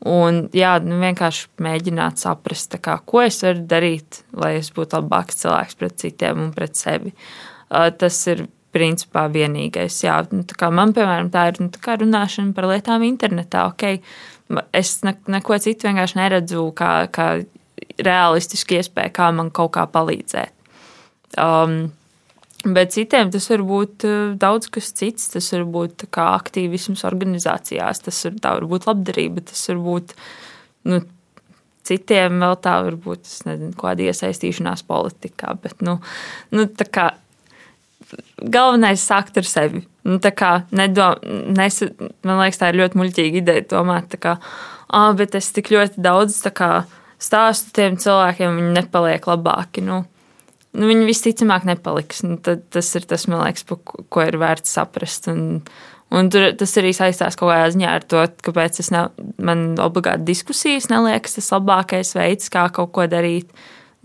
Un, jā, nu, vienkārši mēģināt saprast, kā, ko es varu darīt, lai es būtu labāks cilvēks pret citiem un pret sevi. Tas ir principā vienīgais. Jā, nu, man, piemēram, tā ir nu, tā runāšana par lietām internetā. Okay. Es ne, neko citu vienkārši neredzu kā, kā realistisku iespēju, kā man kaut kā palīdzēt. Um, Bet citiem tas var būt uh, daudz kas cits. Tas var būt aktīvisms organizācijās, tas var, var būt labdarība, tas var būt nu, citiem vēl tā, varbūt nezinu, kāda iesaistīšanās politikā. Bet, nu, nu, kā, galvenais ir sākt ar sevi. Nu, nedom, nes, man liekas, tā ir ļoti muļķīga ideja domāt, ka, ah, bet es tik ļoti daudz kā, stāstu tiem cilvēkiem, viņi nepaliek labāki. Nu, nu, viņi visticamāk nepaliks. Nu, tas ir tas, liekas, pa, ko ir vērts saprast. Un, un tur, tas arī saistās kaut kādā ziņā ar to, kāpēc ne, man obligāti diskusijas neliekas tas labākais veids, kā kaut ko darīt.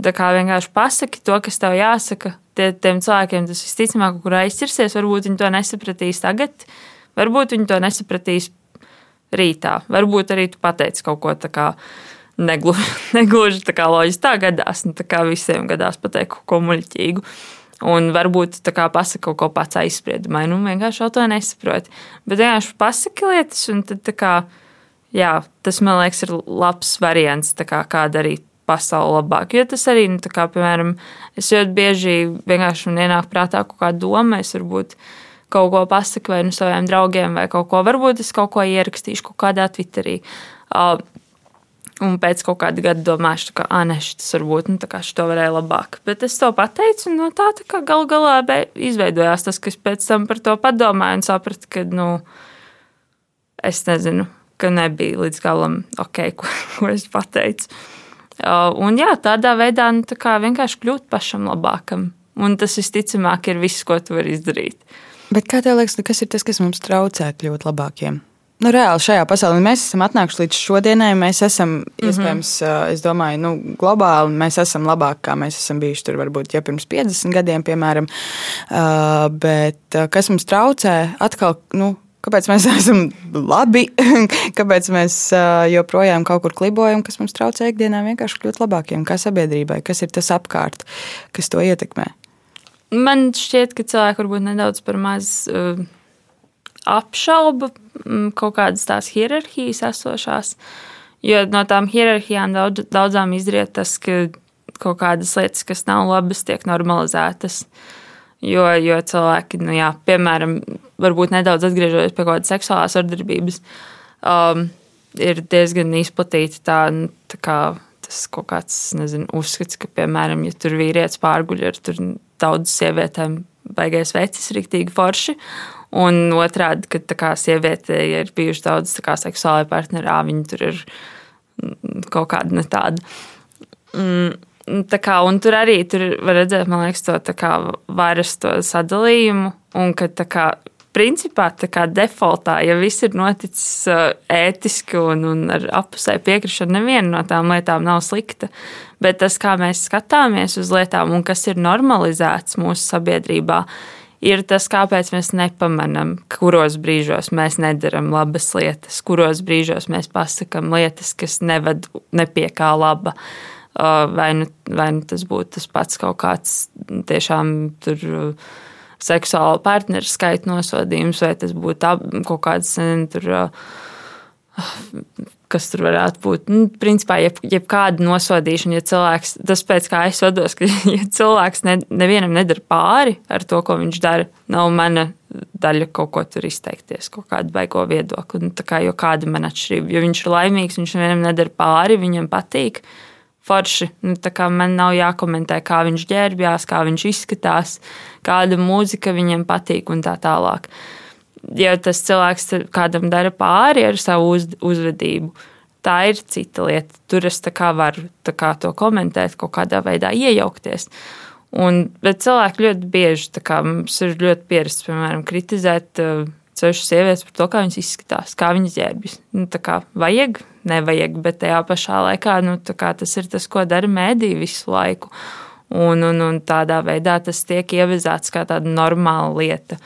Tā kā vienkārši pasaki to, kas tev jāsaka, tie, tiem cilvēkiem tas visticamāk, kur aizķirsies, varbūt viņi to nesapratīs tagad, varbūt viņi to nesapratīs rītā. Varbūt arī tu pateici kaut ko tādu. Negluži, [laughs] negluži tā kā loģiski tā gadās, nu tā kā visiem gadās pateikt kaut ko muļķīgu. Un varbūt tā kā pasaka kaut ko pats aizspriedumā, nu vienkārši to nesaproti. Bet vienkārši pasaki lietas, un tad kā, jā, tas man liekas ir labs variants, kā, kā darīt pasauli labāk. Jo tas arī, nu, kā, piemēram, es ļoti bieži vienkārši ienāk prātā kaut kāda doma, es varbūt kaut ko pasaku vai nu saviem draugiem, vai kaut ko, varbūt es kaut ko ierakstīšu kaut kādā Twitterī. Uh, Un pēc kaut kāda gada domāšu, ka, nē, tas varbūt nu, to varēja labāk. Bet es to pateicu, un no tā, tā kā gal galā izveidojās tas, kas pēc tam par to padomāju un sapratu, ka, nu, es nezinu, ka nebija līdz galam ok, ko, ko es pateicu. Un jā, tādā veidā nu, tā vienkārši kļūt pašam labākam. Un tas visticamāk ir viss, ko tu vari izdarīt. Bet kā tev liekas, kas ir tas, kas mums traucē kļūt labākiem? Nu, reāli šajā pasaulē mēs esam atnākuši līdz šodienai. Mēs esam, mm -hmm. iespējams, es domāju, nu, globāli mēs esam labāki, kā mēs esam bijuši tur varbūt jau pirms 50 gadiem, piemēram. Bet kas mums traucē, atkal, nu, kāpēc mēs [laughs] esam labi, [laughs] kāpēc mēs joprojām kaut kur klibojam, kas mums traucē ikdienā vienkārši kļūt labākiem, kā sabiedrībai, kas ir tas apkārt, kas to ietekmē. Man šķiet, ka cilvēki varbūt nedaudz par maz uh, apšauba kaut kādas tās hierarhijas esošās. Jo no tām hierarhijām daudz, daudzām izriet tas, ka kaut kādas lietas, kas nav labas, tiek normalizētas. Jo, jo cilvēki, nu, jā, piemēram, varbūt nedaudz atgriežoties pie kaut kādas seksuālās vardarbības, um, ir diezgan izplatīta tā, tā kā tas kaut kāds nezinu, uzskats, ka, piemēram, ja tur vīrietis pārguļ ar daudz sievietēm, baigais vecis, rīktīgi forši. Un otrādi, ka kā, sieviete ir bijuši daudz kā, seksuālai partneri, viņi tur ir mm, kaut kāda ne tāda. Mm, Kā, un tur arī tur var redzēt, man liekas, to kā, varas to sadalījumu. Un ka, kā, principā, tā kā defaultā, ja viss ir noticis uh, ētiski un, un ar apusēju piekrišanu, neviena no tām lietām nav slikta. Bet tas, kā mēs skatāmies uz lietām un kas ir normalizēts mūsu sabiedrībā, ir tas, kāpēc mēs nepamanām, kuros brīžos mēs nedaram labas lietas, kuros brīžos mēs pasakām lietas, kas neved ne pie kā laba. Uh, vai nu, vai nu tas būtu tas pats kaut kāds tiešām tur seksuāla partneru skaita nosodījums, vai tas būtu kaut kāds tur, kas tur varētu būt. Nu, principā, jeb, jebkāda nosodīšana, ja cilvēks, tas pēc kā es vados, ka [laughs] ja cilvēks ne, nevienam nedara pāri ar to, ko viņš dara, nav mana daļa kaut ko tur izteikties, kaut kādu baigo viedokli. Nu, kā, jo kāda man atšķirība? Jo viņš ir laimīgs, viņš vienam nedara pāri, viņam patīk. Forši. Nu, man nav jākomentē, kā viņš ģērbjās, kā viņš izskatās, kāda mūzika viņam patīk un tā tālāk. Ja tas cilvēks kādam dara pāri ar savu uz, uzvedību, tā ir cita lieta. Tur es varu to komentēt, kaut kādā veidā iejaukties. Un, bet cilvēki ļoti bieži kā, mums ir ļoti pierasts, piemēram, kritizēt uh, ceļu sievietes par to, kā viņas izskatās, kā viņas ģērbjas. Nu, kā, vajag, nevajag, bet tajā pašā laikā nu, tas ir tas, ko dara mēdī visu laiku. Un, un, un tādā veidā tas tiek ievezāts kā tāda normāla lieta.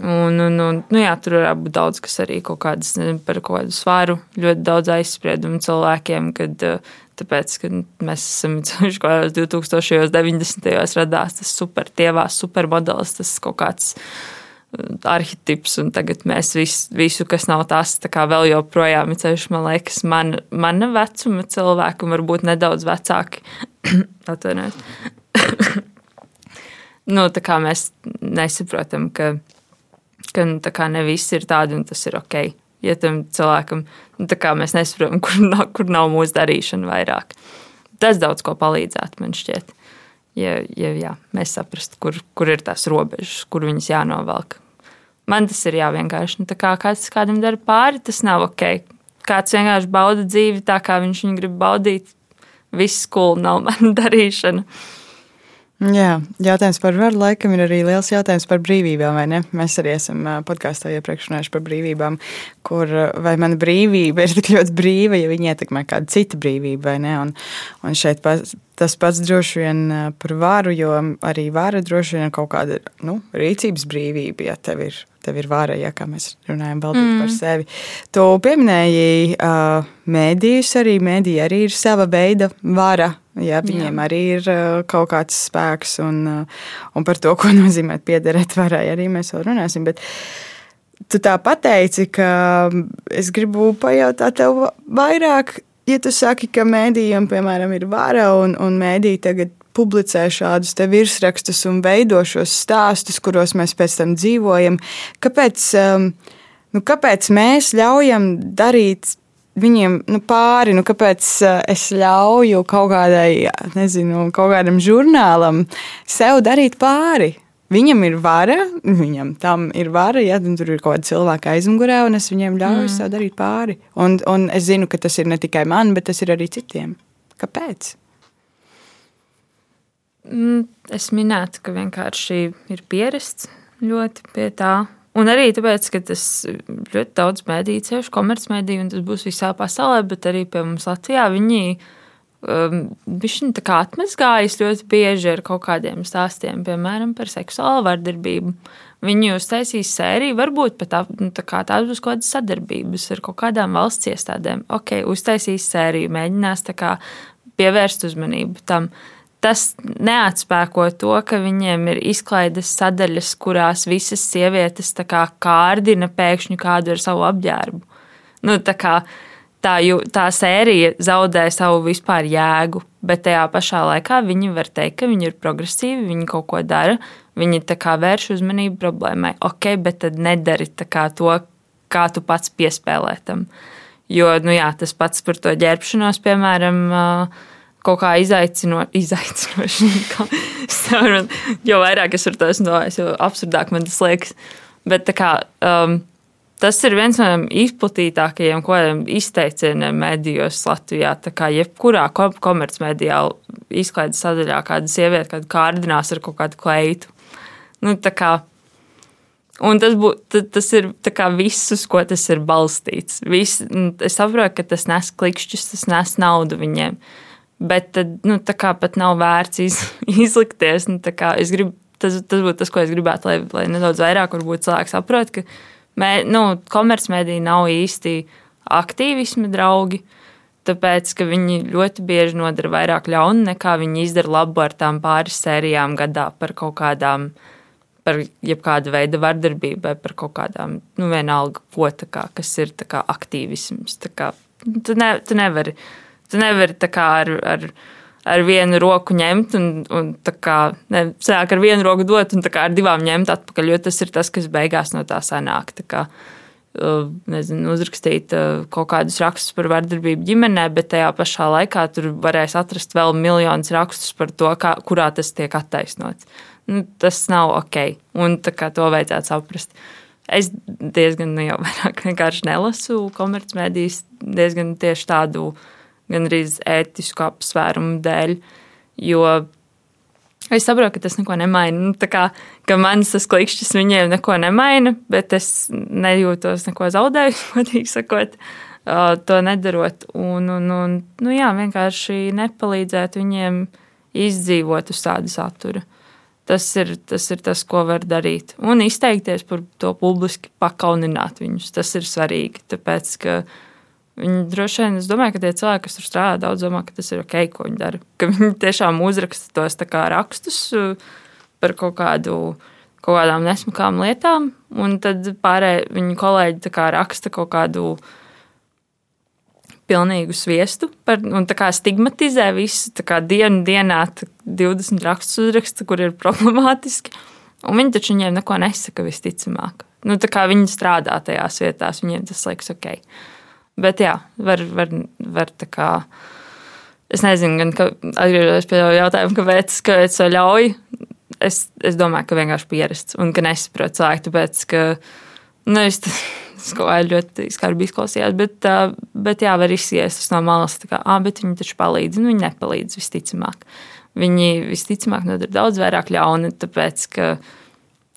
Un, un, un, nu jā, tur var būt daudz, kas arī kaut kādas, nezinu, par kaut kādu svaru, ļoti daudz aizspriedumu cilvēkiem, kad uh, Tāpēc, ka mēs esam ceļš, ko 2000. un 90. gados radās tas supertievās, supermodelis, tas kaut kāds arhitekts, un tagad mēs visu, visu kas nav tas, kā vēl joprojām ir ceļš, man liekas, man, mana vecuma cilvēki, un varbūt nedaudz vecāki. [clears throat] Atvainojiet. [laughs] nu, tā kā mēs nesaprotam, ka, ka nu, kā ne viss ir tādi, un tas ir ok ja tam cilvēkam nu, mēs nesaprotam, [laughs] kur nav, kur nav mūsu darīšana vairāk. Tas daudz ko palīdzētu man šķiet. Ja, ja jā, mēs saprastu, kur, kur ir tās robežas, kur viņas jānovelk. Man tas ir jāvienkārši. Nu, kā kāds kādam dara pāri, tas nav ok. Kāds vienkārši bauda dzīvi tā, kā viņš viņu grib baudīt. Viss skolu nav [laughs] mana darīšana. Jā, jautājums par varu laikam ir arī liels jautājums par brīvībām, vai ne? Mēs arī esam podkāstā iepriekš runājuši par brīvībām, kur vai mana brīvība ir tik ļoti brīva, ja viņa ietekmē kādu citu brīvību, vai ne? Un, un šeit pas, tas pats droši vien par varu, jo arī vara droši vien ir kaut kāda nu, rīcības brīvība, ja tev ir tev ir vara, ja kā mēs runājam mm. par sevi. Tu pieminēji uh, mēdījus, arī mēdīji arī ir sava veida vara. Jā, viņiem Jā. arī ir uh, kaut kāds spēks, un, uh, un par to, [laughs] ko nozīmē piederēt varai, arī mēs vēl runāsim. Bet tu tā pateici, ka es gribu pajautāt tev vairāk, ja tu saki, ka mēdījiem, piemēram, ir vara un, un mēdīji tagad publicē šādus virsrakstus un veido šos stāstus, kuros mēs pēc tam dzīvojam. Kāpēc, um, nu, kāpēc mēs ļaujam darīt viņiem nu, pāri, nu, kāpēc uh, es ļauju kaut kādai, nezinu, kaut kādam žurnālam sev darīt pāri? Viņam ir vara, viņam tam ir vara, ja tur ir kaut kāda cilvēka aizmugurē, un es viņiem ļauju mm. sev darīt pāri. Un, un es zinu, ka tas ir ne tikai man, bet tas ir arī citiem. Kāpēc? Mm, es minētu, ka vienkārši ir pierasts ļoti pie tā. Un arī tāpēc, ka tas ļoti daudz mēdīju, ceļš komercmediju, un tas būs visā pasaulē, bet arī pie mums Latvijā viņi um, viņi tā kā atmazgājas ļoti bieži ar kaut kādiem stāstiem, piemēram, par seksuālu vardarbību. Viņi uztaisīs sēriju, varbūt pat tā, nu, tā kā tās būs kaut kādas sadarbības ar kaut kādām valsts iestādēm. Ok, uztaisīs sēriju, mēģinās kā, pievērst uzmanību tam. Uh, tas neatspēko to, ka viņiem ir izklaides sadaļas, kurās visas sievietes kā kārdina pēkšņi kādu ar savu apģērbu. Nu, tā, kā, tā, tā sērija zaudē savu vispār jēgu, bet tajā pašā laikā viņi var teikt, ka viņi ir progresīvi, viņi kaut ko dara, viņi vērš uzmanību problēmai. Ok, bet tad nedari kā to, kā tu pats piespēlē tam. Jo nu, jā, tas pats par to ģērbšanos, piemēram, uh, kaut kā izaicino, izaicinoši. [laughs] jo vairāk es ar to esmu domājis, jo absurdāk man tas liekas. Bet kā, um, tas ir viens no izplatītākajiem izteicieniem medijos Latvijā. Tā kā jebkurā komercmedijā izklaides sadaļā kāda sieviete kādu kārdinās ar kaut kādu kleitu. Nu, kā, Un tas, bū, tas ir viss, uz ko tas ir balstīts. Viss, es saprotu, ka tas nes klikšķus, tas nes naudu viņiem. Uh, Bet nu, tā kā pat nav vērts iz, [laughs] izlikties. Nu, gribu, tas, tas būtu tas, ko es gribētu, lai, lai nedaudz vairāk cilvēki saprot, ka mē, nu, komercmediji nav īsti aktīvismi draugi. Tāpēc, ka viņi ļoti bieži nodara vairāk ļaunu, nekā viņi izdara labu ar tām pāris sērijām gadā par kaut kādām, par jebkāda veida vardarbību, par kaut kādām, nu, vienalga, ko tā kā, kas ir kā aktīvisms. Kā, tu, ne, tu nevari Tu nevari ar, ar, ar vienu roku ņemt un, un kā, ne, sāk ar vienu roku dot un ar divām ņemt atpakaļ, jo tas ir tas, kas beigās no tā sanāk. Tā kā, nezinu, uzrakstīt kaut kādus rakstus par vardarbību ģimenē, bet tajā pašā laikā tur varēs atrast vēl miljonus rakstus par to, kā, kurā tas tiek attaisnots. Nu, tas nav ok, un to vajadzētu saprast. Es diezgan nu, jau [laughs] vairāk vienkārši nelasu komercmedijas, diezgan tieši tādu uh, gan arī ētisku apsvērumu dēļ. Jo es saprotu, ka tas neko nemaina. Nu, kā, ka mans tas klikšķis viņiem neko nemaina, bet es nejūtos neko zaudējis, [laughs] godīgi sakot, to nedarot. Un, un, un nu, jā, vienkārši nepalīdzēt viņiem izdzīvot uz tādu satura. Tas ir, tas ir tas, ko var darīt. Un izteikties par to publiski, pakaunināt viņus. Tas ir svarīgi. Tāpēc, ka Viņi droši vien, es domāju, ka tie cilvēki, kas tur strādā, daudz domā, ka tas ir ok, ko viņi dara. Ka viņi [laughs] tiešām uzraksta tos rakstus uh, par kaut, kādu, kaut kādām nesmukām lietām, un tad pārējie viņu kolēģi raksta kaut kādu pilnīgu sviestu par, un stigmatizē visu dienu, dienā 20 rakstus uzraksta, kur ir [laughs] problemātiski. Un viņi taču viņiem neko nesaka visticamāk. Nu, viņi strādā tajās vietās, viņiem tas liekas ok. Bet jā, var, var, var tā kā. Es nezinu, gan atgriežoties pie jautājuma, kāpēc, kāpēc to ļauj. Es, es domāju, ka vienkārši pierasts un ka nesaprotu cilvēku, tāpēc, ka nu, es kā ļoti skarbi izklausījās, bet, bet jā, var izsiest no malas, kā, ah, bet viņi taču palīdz, nu viņi nepalīdz visticamāk. Viņi visticamāk nodara daudz vairāk ļauna, tāpēc, ka viņi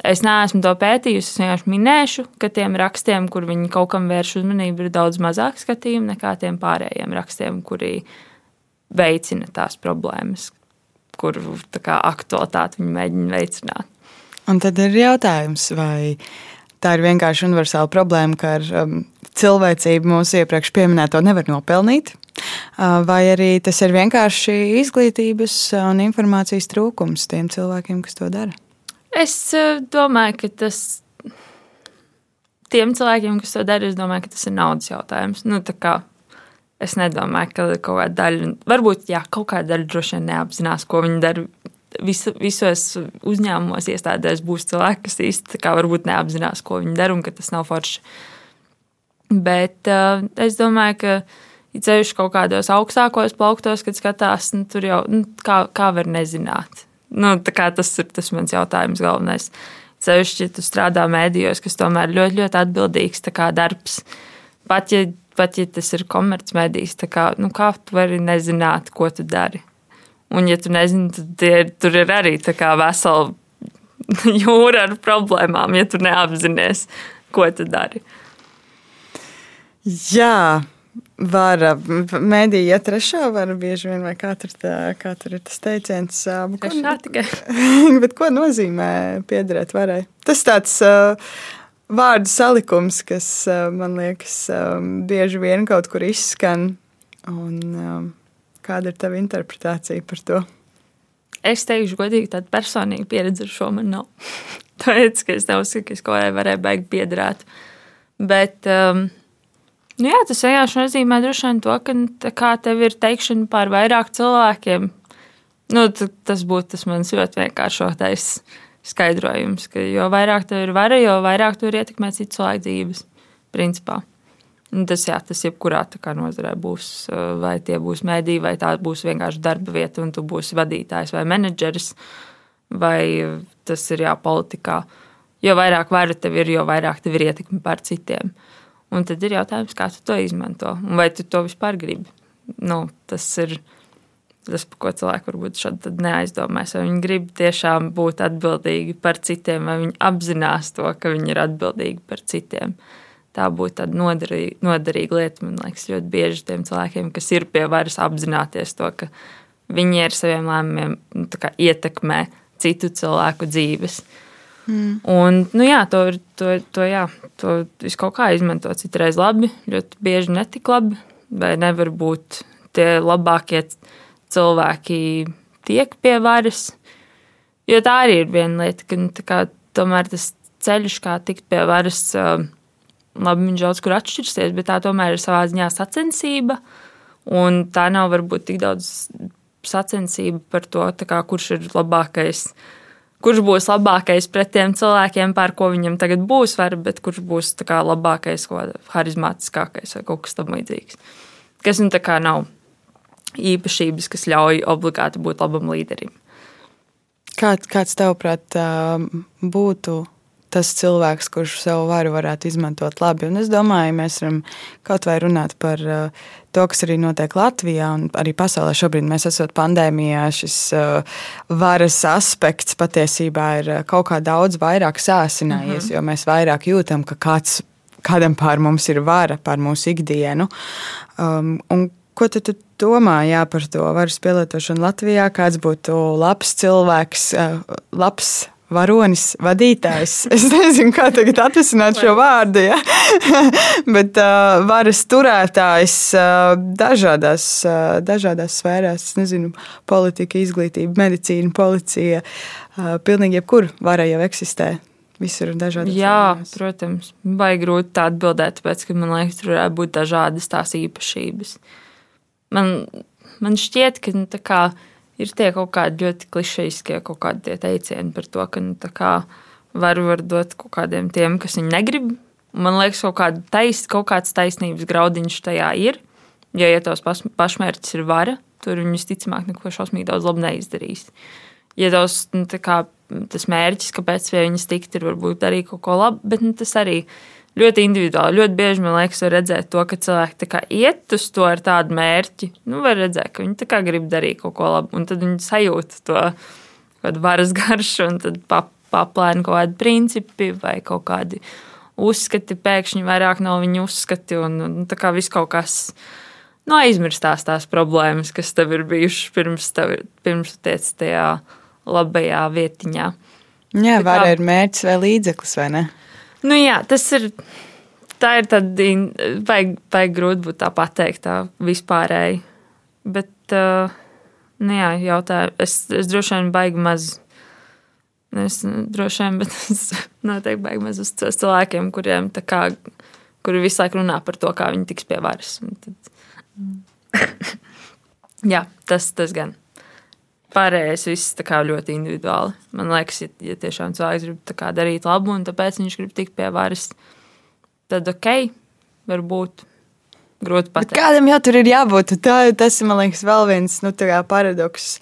Es neesmu to pētījusi. Es vienkārši minēšu, ka tiem rakstiem, kur viņi kaut kam vērš uzmanību, ir daudz mazāk skatījumu nekā tiem pārējiem rakstiem, kuri veicina tās problēmas, kuru aktualitāti viņi mēģina veicināt. Un tad ir jautājums, vai tā ir vienkārši universāla problēma, ka ar um, cilvēcību mūsu iepriekš pieminēto nevar nopelnīt, uh, vai arī tas ir vienkārši izglītības un informācijas trūkums tiem cilvēkiem, kas to dara. Es eh, domāju, ka tas tiem cilvēkiem, kas to dara, es domāju, ka tas ir naudas jautājums. Nu, es nedomāju, ka kaut kāda daļa, varbūt jā, kaut kāda daļa droši vien neapzinās, ko viņi dara. Visu, visos uzņēmumos, iestādēs būs cilvēki, kas īstenībā varbūt neapzinās, ko viņi dara un ka tas nav forši. Bet uh, es domāju, ka ceļš kaut kādos augstākos plauktos, kad skatās, nu, tur jau nu, kā, kā var nezināt. Nu, tas ir tas mans jautājums galvenais. Ceļš, ja tu strādā mēdījos, kas tomēr ļoti, ļoti atbildīgs darbs. Pat ja, pat ja tas ir komercmedijs, kā, nu, kā tu vari nezināt, ko tu dari? Un, ja tu nezini, tad tie, tur ir arī vesela [laughs] jūra ar problēmām, ja tu neapzinājies, ko tu dari. Jā, Var mēdīja iet trešā, var bieži vien, vai kā tur, tā, kā tur ir tas teiciens. Ko, tā tikai. [laughs] bet ko nozīmē piederēt varai? Tas tāds uh, vārdu salikums, kas uh, man liekas um, bieži vien kaut kur izskan. Un, um, kāda ir tava interpretācija par to? Es teikšu, godīgi, tāda personīga pieredze ar šo man nav. [laughs] Tāpēc, ka es neuzskatu, ka es kaut kādai varēju beigt piederēt. Bet um, Nu jā, tas vienkārši nozīmē droši vien to, ka tev ir teikšana par vairāk cilvēkiem. Nu, tas būtu tas mans ļoti vienkāršotais skaidrojums, ka jo vairāk tev ir vara, jo vairāk tu vari ietekmēt citu cilvēku dzīves. Principā. Un tas, jā, tas jebkurā nozarē būs, vai tie būs mēdīji, vai tā būs vienkārši darba vieta, un tu būsi vadītājs vai menedžeris, vai tas ir jā, politikā. Jo vairāk vara tev ir, jo vairāk tev ir ietekme pār citiem. Uh, Un tad ir jautājums, kā tu to izmanto un vai tu to vispār gribi. Nu, tas ir tas, par ko cilvēki varbūt šādi neaizdomājas. Vai viņi grib tiešām būt atbildīgi par citiem, vai viņi apzinās to, ka viņi ir atbildīgi par citiem. Tā būtu tāda noderīga, noderīga lieta, man liekas, ļoti bieži tiem cilvēkiem, kas ir pie varas, apzināties to, ka viņi ar saviem lēmumiem nu, ietekmē citu cilvēku dzīves. Uh, Mm. Un, nu, jā, to, to, to, jā, to es kaut kā izmantoju citreiz labi, ļoti bieži netik labi, vai nevar būt tie labākie cilvēki tiek pie varas. Jo tā arī ir viena lieta, ka nu, kā, tomēr tas ceļš, kā tikt pie varas, labi, viņš daudz kur atšķirsies, bet tā tomēr ir savā ziņā sacensība. Un tā nav varbūt tik daudz sacensība par to, kā, kurš ir labākais. Kurš būs labākais pret tiem cilvēkiem, pār ko viņam tagad būs vara, bet kurš būs kā, labākais, harizmātiskākais vai kaut kas tamlīdzīgs. Kas nu tā kā nav īpašības, kas ļauj obligāti būt labam līderim. Kāds, kāds tavuprāt, būtu tas cilvēks, kurš savu varu varētu izmantot labi? Un es domāju, mēs varam kaut vai runāt par to, kas arī notiek Latvijā un arī pasaulē. Šobrīd mēs esam pandēmijā. Šis varas aspekts patiesībā ir kaut kā daudz vairāk sāsinājies, -hmm. jo mēs vairāk jūtam, ka kāds kādam pār mums ir vara, pār mūsu ikdienu. Um, Ko tu, tu domā jā, par to varas pielietošanu Latvijā? Kāds būtu labs cilvēks, labs varonis, vadītājs? [laughs] Es nezinu, kā tagad atrisināt šo vārdu, ja? [laughs] bet uh, varas turētājs uh, dažādās, uh, dažādās sfērās, nezinu, politika, izglītība, medicīna, policija. Uh, pilnīgi jebkur vara jau eksistē. Visur ir dažādi. Jā, cilvēks. protams, baigi grūti tā atbildēt, tāpēc, ka man liekas, tur varētu būt dažādas tās īpašības. Man, man šķiet, ka nu, kā, ir tie kaut kādi ļoti klišejiskie kaut kādi teicieni par to, ka nu, var, var dot kaut kādiem tiem, kas viņu negrib. Man liekas, kaut, kāda tais, kaut kāds taisnības graudiņš tajā ir. Jo, ja tavs pašmērķis ir vara, tur viņi visticamāk neko šausmīgi daudz labu neizdarīs. Ja tavs nu, kā, mērķis, kāpēc pie viņas tikt, ir varbūt darīt kaut ko labu, bet nu, tas arī ir ļoti individuāli. Ļoti bieži man liekas, var redzēt to, ka cilvēki iet uz to ar tādu mērķi. Nu, var redzēt, ka viņi grib darīt kaut ko labu, un tad viņi sajūt to varas [laughs] garšu, un tad paplēna kaut kādi principi vai kaut kādi uzskati. Pēkšņi vairāk nav viņu uzskati, un, un tā kā viss kaut kas. Nu, aizmirstās tās problēmas, kas tev ir bijušas pirms, tev, pirms tiec tajā labajā vietiņā. Jā, vai ir mērķis vai līdzeklis, vai ne? Nu, jā, tas ir. Tā ir tāda baigta grūti būt tā pateikt, tā vispārēji. Bet, uh, nu jā, jautāju, es, es droši vien baigi maz. Es droši vien, [laughs] bet es noteikti baigi maz uz cilvēkiem, kuriem tā kā, kuri visu laiku runā par to, kā viņi tiks pie varas. Tad... [laughs] jā, tas, tas gan. Pārējais viss kā, ļoti individuāli. Man liekas, ja, ja tiešām cilvēks grib kā, darīt labu un tāpēc viņš grib tikt pie varas, tad ok, varbūt. Grūti pateikt. Bet kādam jau tur ir jābūt? Tā, tas ir liekas, vēl viens nu, paradoks.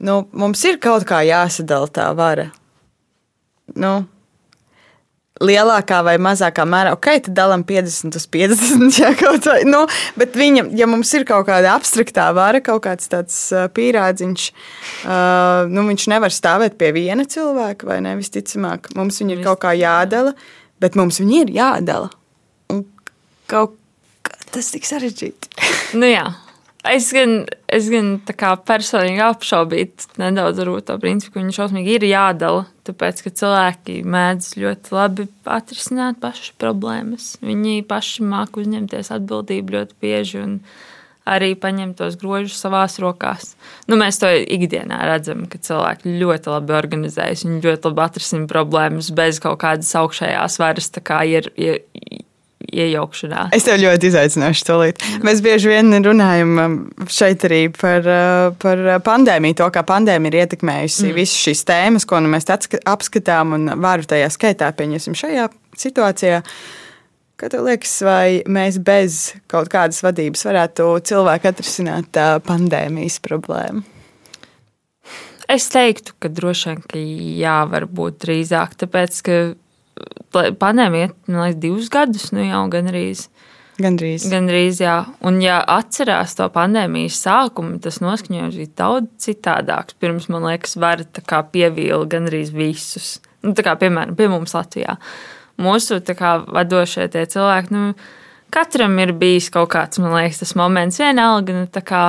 Nu, mums ir kaut kā jāsadala tā vara. Nu, lielākā vai mazākā mērā, ok, tad dalām 50 uz 50. [laughs] Jā, vai, nu, bet viņa, ja mums ir kaut kāda abstraktā vara, kaut kāds tāds pīrādziņš, uh, nu, viņš nevar stāvēt pie viena cilvēka, vai ne? Visticamāk, mums viņa ir kaut kā jādala, bet mums viņa ir jādala. Un kaut kā tas tik sarežģīti. nu jā. Es gan, es gan personīgi apšaubītu nedaudz to principu, ka viņi šausmīgi ir jādala. Tāpēc, ka cilvēki mēdz ļoti labi atrisināt pašas problēmas. Viņi paši māku uzņemties atbildību ļoti bieži un arī paņemt tos grožus savās rokās. Nu, mēs to ikdienā redzam, ka cilvēki ļoti labi organizējas, viņi ļoti labi atrisina problēmas bez kaut kādas augšējās varas. Ir, ir, iejaukšanās. Es tev ļoti izaicināšu to līdzi. Mēs bieži vien runājam um, šeit arī par, uh, par pandēmiju, to, kā pandēmija ir ietekmējusi mm. visas šīs tēmas, ko nu mēs apskatām un varu tajā skaitā pieņemsim šajā situācijā. Kā tev liekas, vai mēs bez kaut kādas vadības varētu cilvēku atrisināt uh, pandēmijas problēmu? Es teiktu, ka droši vien ka jā, varbūt drīzāk, tāpēc ka pandēmija liekas, divus gadus, nu jau gan arī. Gandrīz. Gandrīz, jā. Un, ja atcerās to pandēmijas sākumu, tas noskaņojums bija daudz citādāks. Pirms, man liekas, var pievīlt gandrīz visus. Nu, kā, piemēram, pie mums Latvijā. Mūsu kā, vadošie cilvēki, nu, katram ir bijis kaut kāds, man liekas, tas moments vienalga. Nu, kā,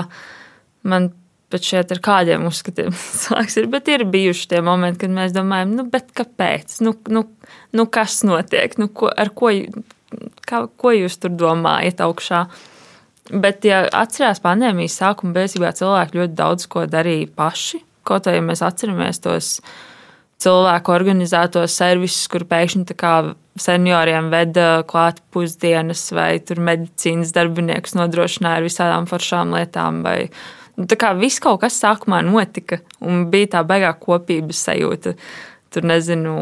man pat šeit ar kādiem uzskatiem [laughs] cilvēks ir. Bet ir bijuši tie momenti, kad mēs domājam, nu, kāpēc? Nu, nu, nu, kas notiek? Nu, ko, ar ko, kā, ko jūs tur domājat augšā? Bet, ja atcerās pandēmijas sākumu, bezībā cilvēki ļoti daudz ko darīja paši. Kaut arī ja mēs atceramies tos cilvēku organizētos servisus, kur pēkšņi senioriem veda klāt pusdienas, vai tur medicīnas darbiniekus nodrošināja ar visādām foršām lietām, vai Nu, tā kā viss kaut kas sākumā notika, un bija tā baigā kopības sajūta. Tur nezinu,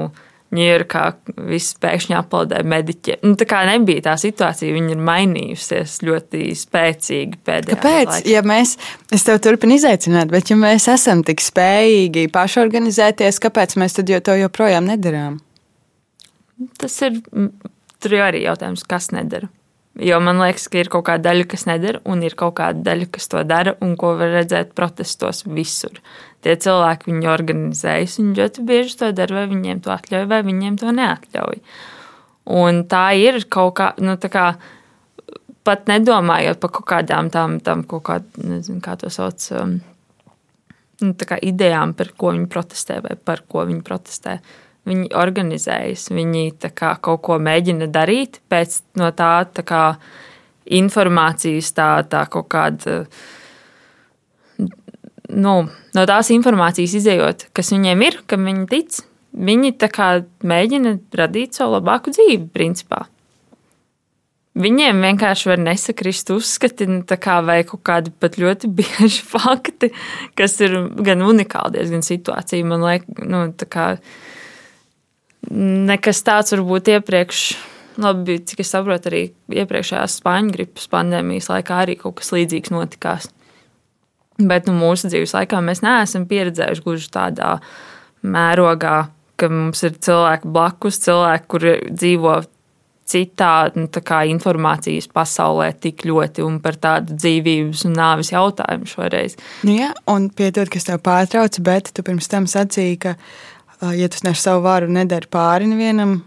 Ņujorkā viss pēkšņi aplaudēja mediķiem. Nu, tā kā nebija tā situācija, viņa ir mainījusies ļoti spēcīgi pēdējā Kāpēc? laikā. Ja mēs, es tev turpinu izaicināt, bet ja mēs esam tik spējīgi pašorganizēties, kāpēc mēs tad jo to joprojām nedarām? Tas ir, tur jau arī jautājums, kas nedara. Jo man liekas, ka ir kaut kāda daļa, kas nedara, un ir kaut kāda daļa, kas to dara, un ko var redzēt protestos visur. Tie cilvēki, viņi organizējas, viņi ļoti bieži to dara, vai viņiem to atļauj, vai viņiem to neatļauj. Un tā ir kaut kā, nu, tā kā pat nedomājot par kaut kādām tām, tām kaut kā, nezinu, kā to sauc, um, nu, tā kā idejām, par ko viņi protestē vai par ko viņi protestē. Viņi organizējas, viņi kā, kaut ko mēģina darīt pēc no tā, tā kā, informācijas, tā, tā kaut kāda. Nu, no tās informācijas izējot, kas viņiem ir, kam viņi tic, viņi mēģina radīt savu labāku dzīvi, principā. Viņiem vienkārši var nesakrist uzskati, nu, kā, vai kaut kādi pat ļoti [laughs] bieži fakti, kas ir gan unikāli, diezgan situācija. Man liekas, nu, tā kā nekas tāds varbūt iepriekš. Labi, cik es saprotu, arī iepriekšējās spāņu gripas pandēmijas laikā arī kaut kas līdzīgs notikās. Bet nu, mūsu dzīves laikā mēs neesam pieredzējuši gluži tādā mērogā, ka mums ir cilvēki blakus, cilvēki, kuri dzīvo citā nu, informācijas pasaulē tik ļoti un par tādu dzīvības un nāves jautājumu šoreiz. Nu, jā, un piedod, ka es tev pārtraucu, bet tu pirms tam sacīji, ka ja tu ar savu varu nedari pāri nevienam,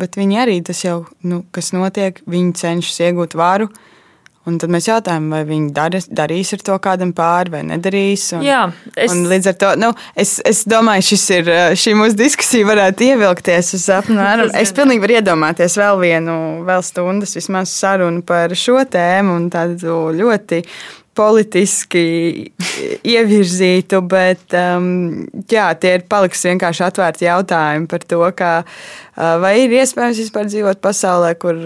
bet viņi arī tas jau, nu, kas notiek, viņi cenšas iegūt varu. Un tad mēs jautājām, vai viņi darīs, darīs ar to kādam pāri vai nedarīs. Un, Jā, es... un līdz ar to nu, es, es domāju, šis ir, šī mūsu diskusija varētu ievilkties uz apmēram. Es pilnīgi varu iedomāties vēl vienu, vēl stundas vismaz sarunu par šo tēmu un tādu ļoti politiski ievirzītu, bet um, jā, tie ir palikusi vienkārši atvērti jautājumi par to, kā, uh, vai ir iespējams vispār dzīvot pasaulē, kur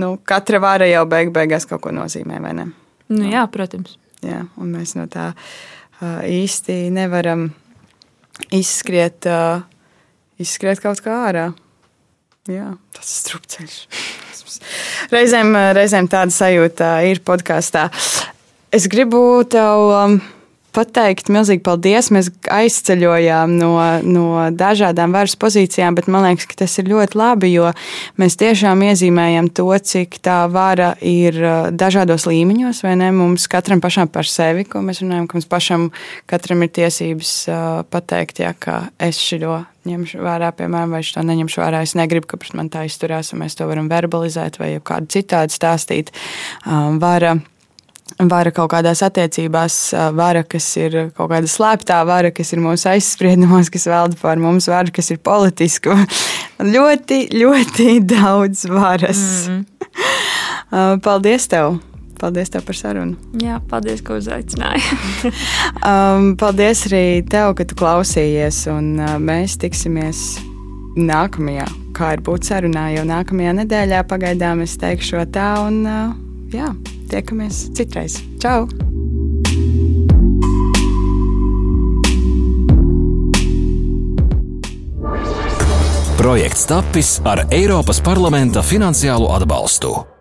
nu, katra vara jau beig beigās kaut ko nozīmē, vai ne? Nu, jā, protams. Jā, un mēs no tā uh, īsti nevaram izskriet, uh, izskriet kaut kā ārā. Jā, tas ir strupceļš. [laughs] Reizēm, reizēm tāda sajūta ir podkāstā. Es gribu tev um, pateikt milzīgi paldies. Mēs aizceļojām no, no dažādām varas pozīcijām, bet man liekas, ka tas ir ļoti labi, jo mēs tiešām iezīmējam to, cik tā vara ir uh, dažādos līmeņos, vai ne? Mums katram pašam par sevi, ko mēs runājam, ka mums pašam katram ir tiesības uh, pateikt, ja, ka es šo ņemšu vērā, piemēram, vai es to neņemšu vērā. Es negribu, ka pret man tā izturās, un mēs to varam verbalizēt vai kādu citādi stāstīt. Um, vara vara kaut kādās attiecībās, vara, kas ir kaut kāda slēptā vara, kas ir mūsu aizspriedumos, kas valda pār mums, vara, kas ir politiska. [laughs] ļoti, ļoti daudz varas. [laughs] Mm. paldies tev! Paldies tev par sarunu. Jā, paldies, ka uzaicināji. [laughs] um, paldies arī tev, ka tu klausījies. Un, uh, mēs tiksimies nākamajā, kā ir būt sarunā, jau nākamajā nedēļā. Pagaidām es teikšu tā, un uh, jā, tiekamies citreiz. Čau! Projekts tapis ar Eiropas parlamenta finansiālo atbalstu.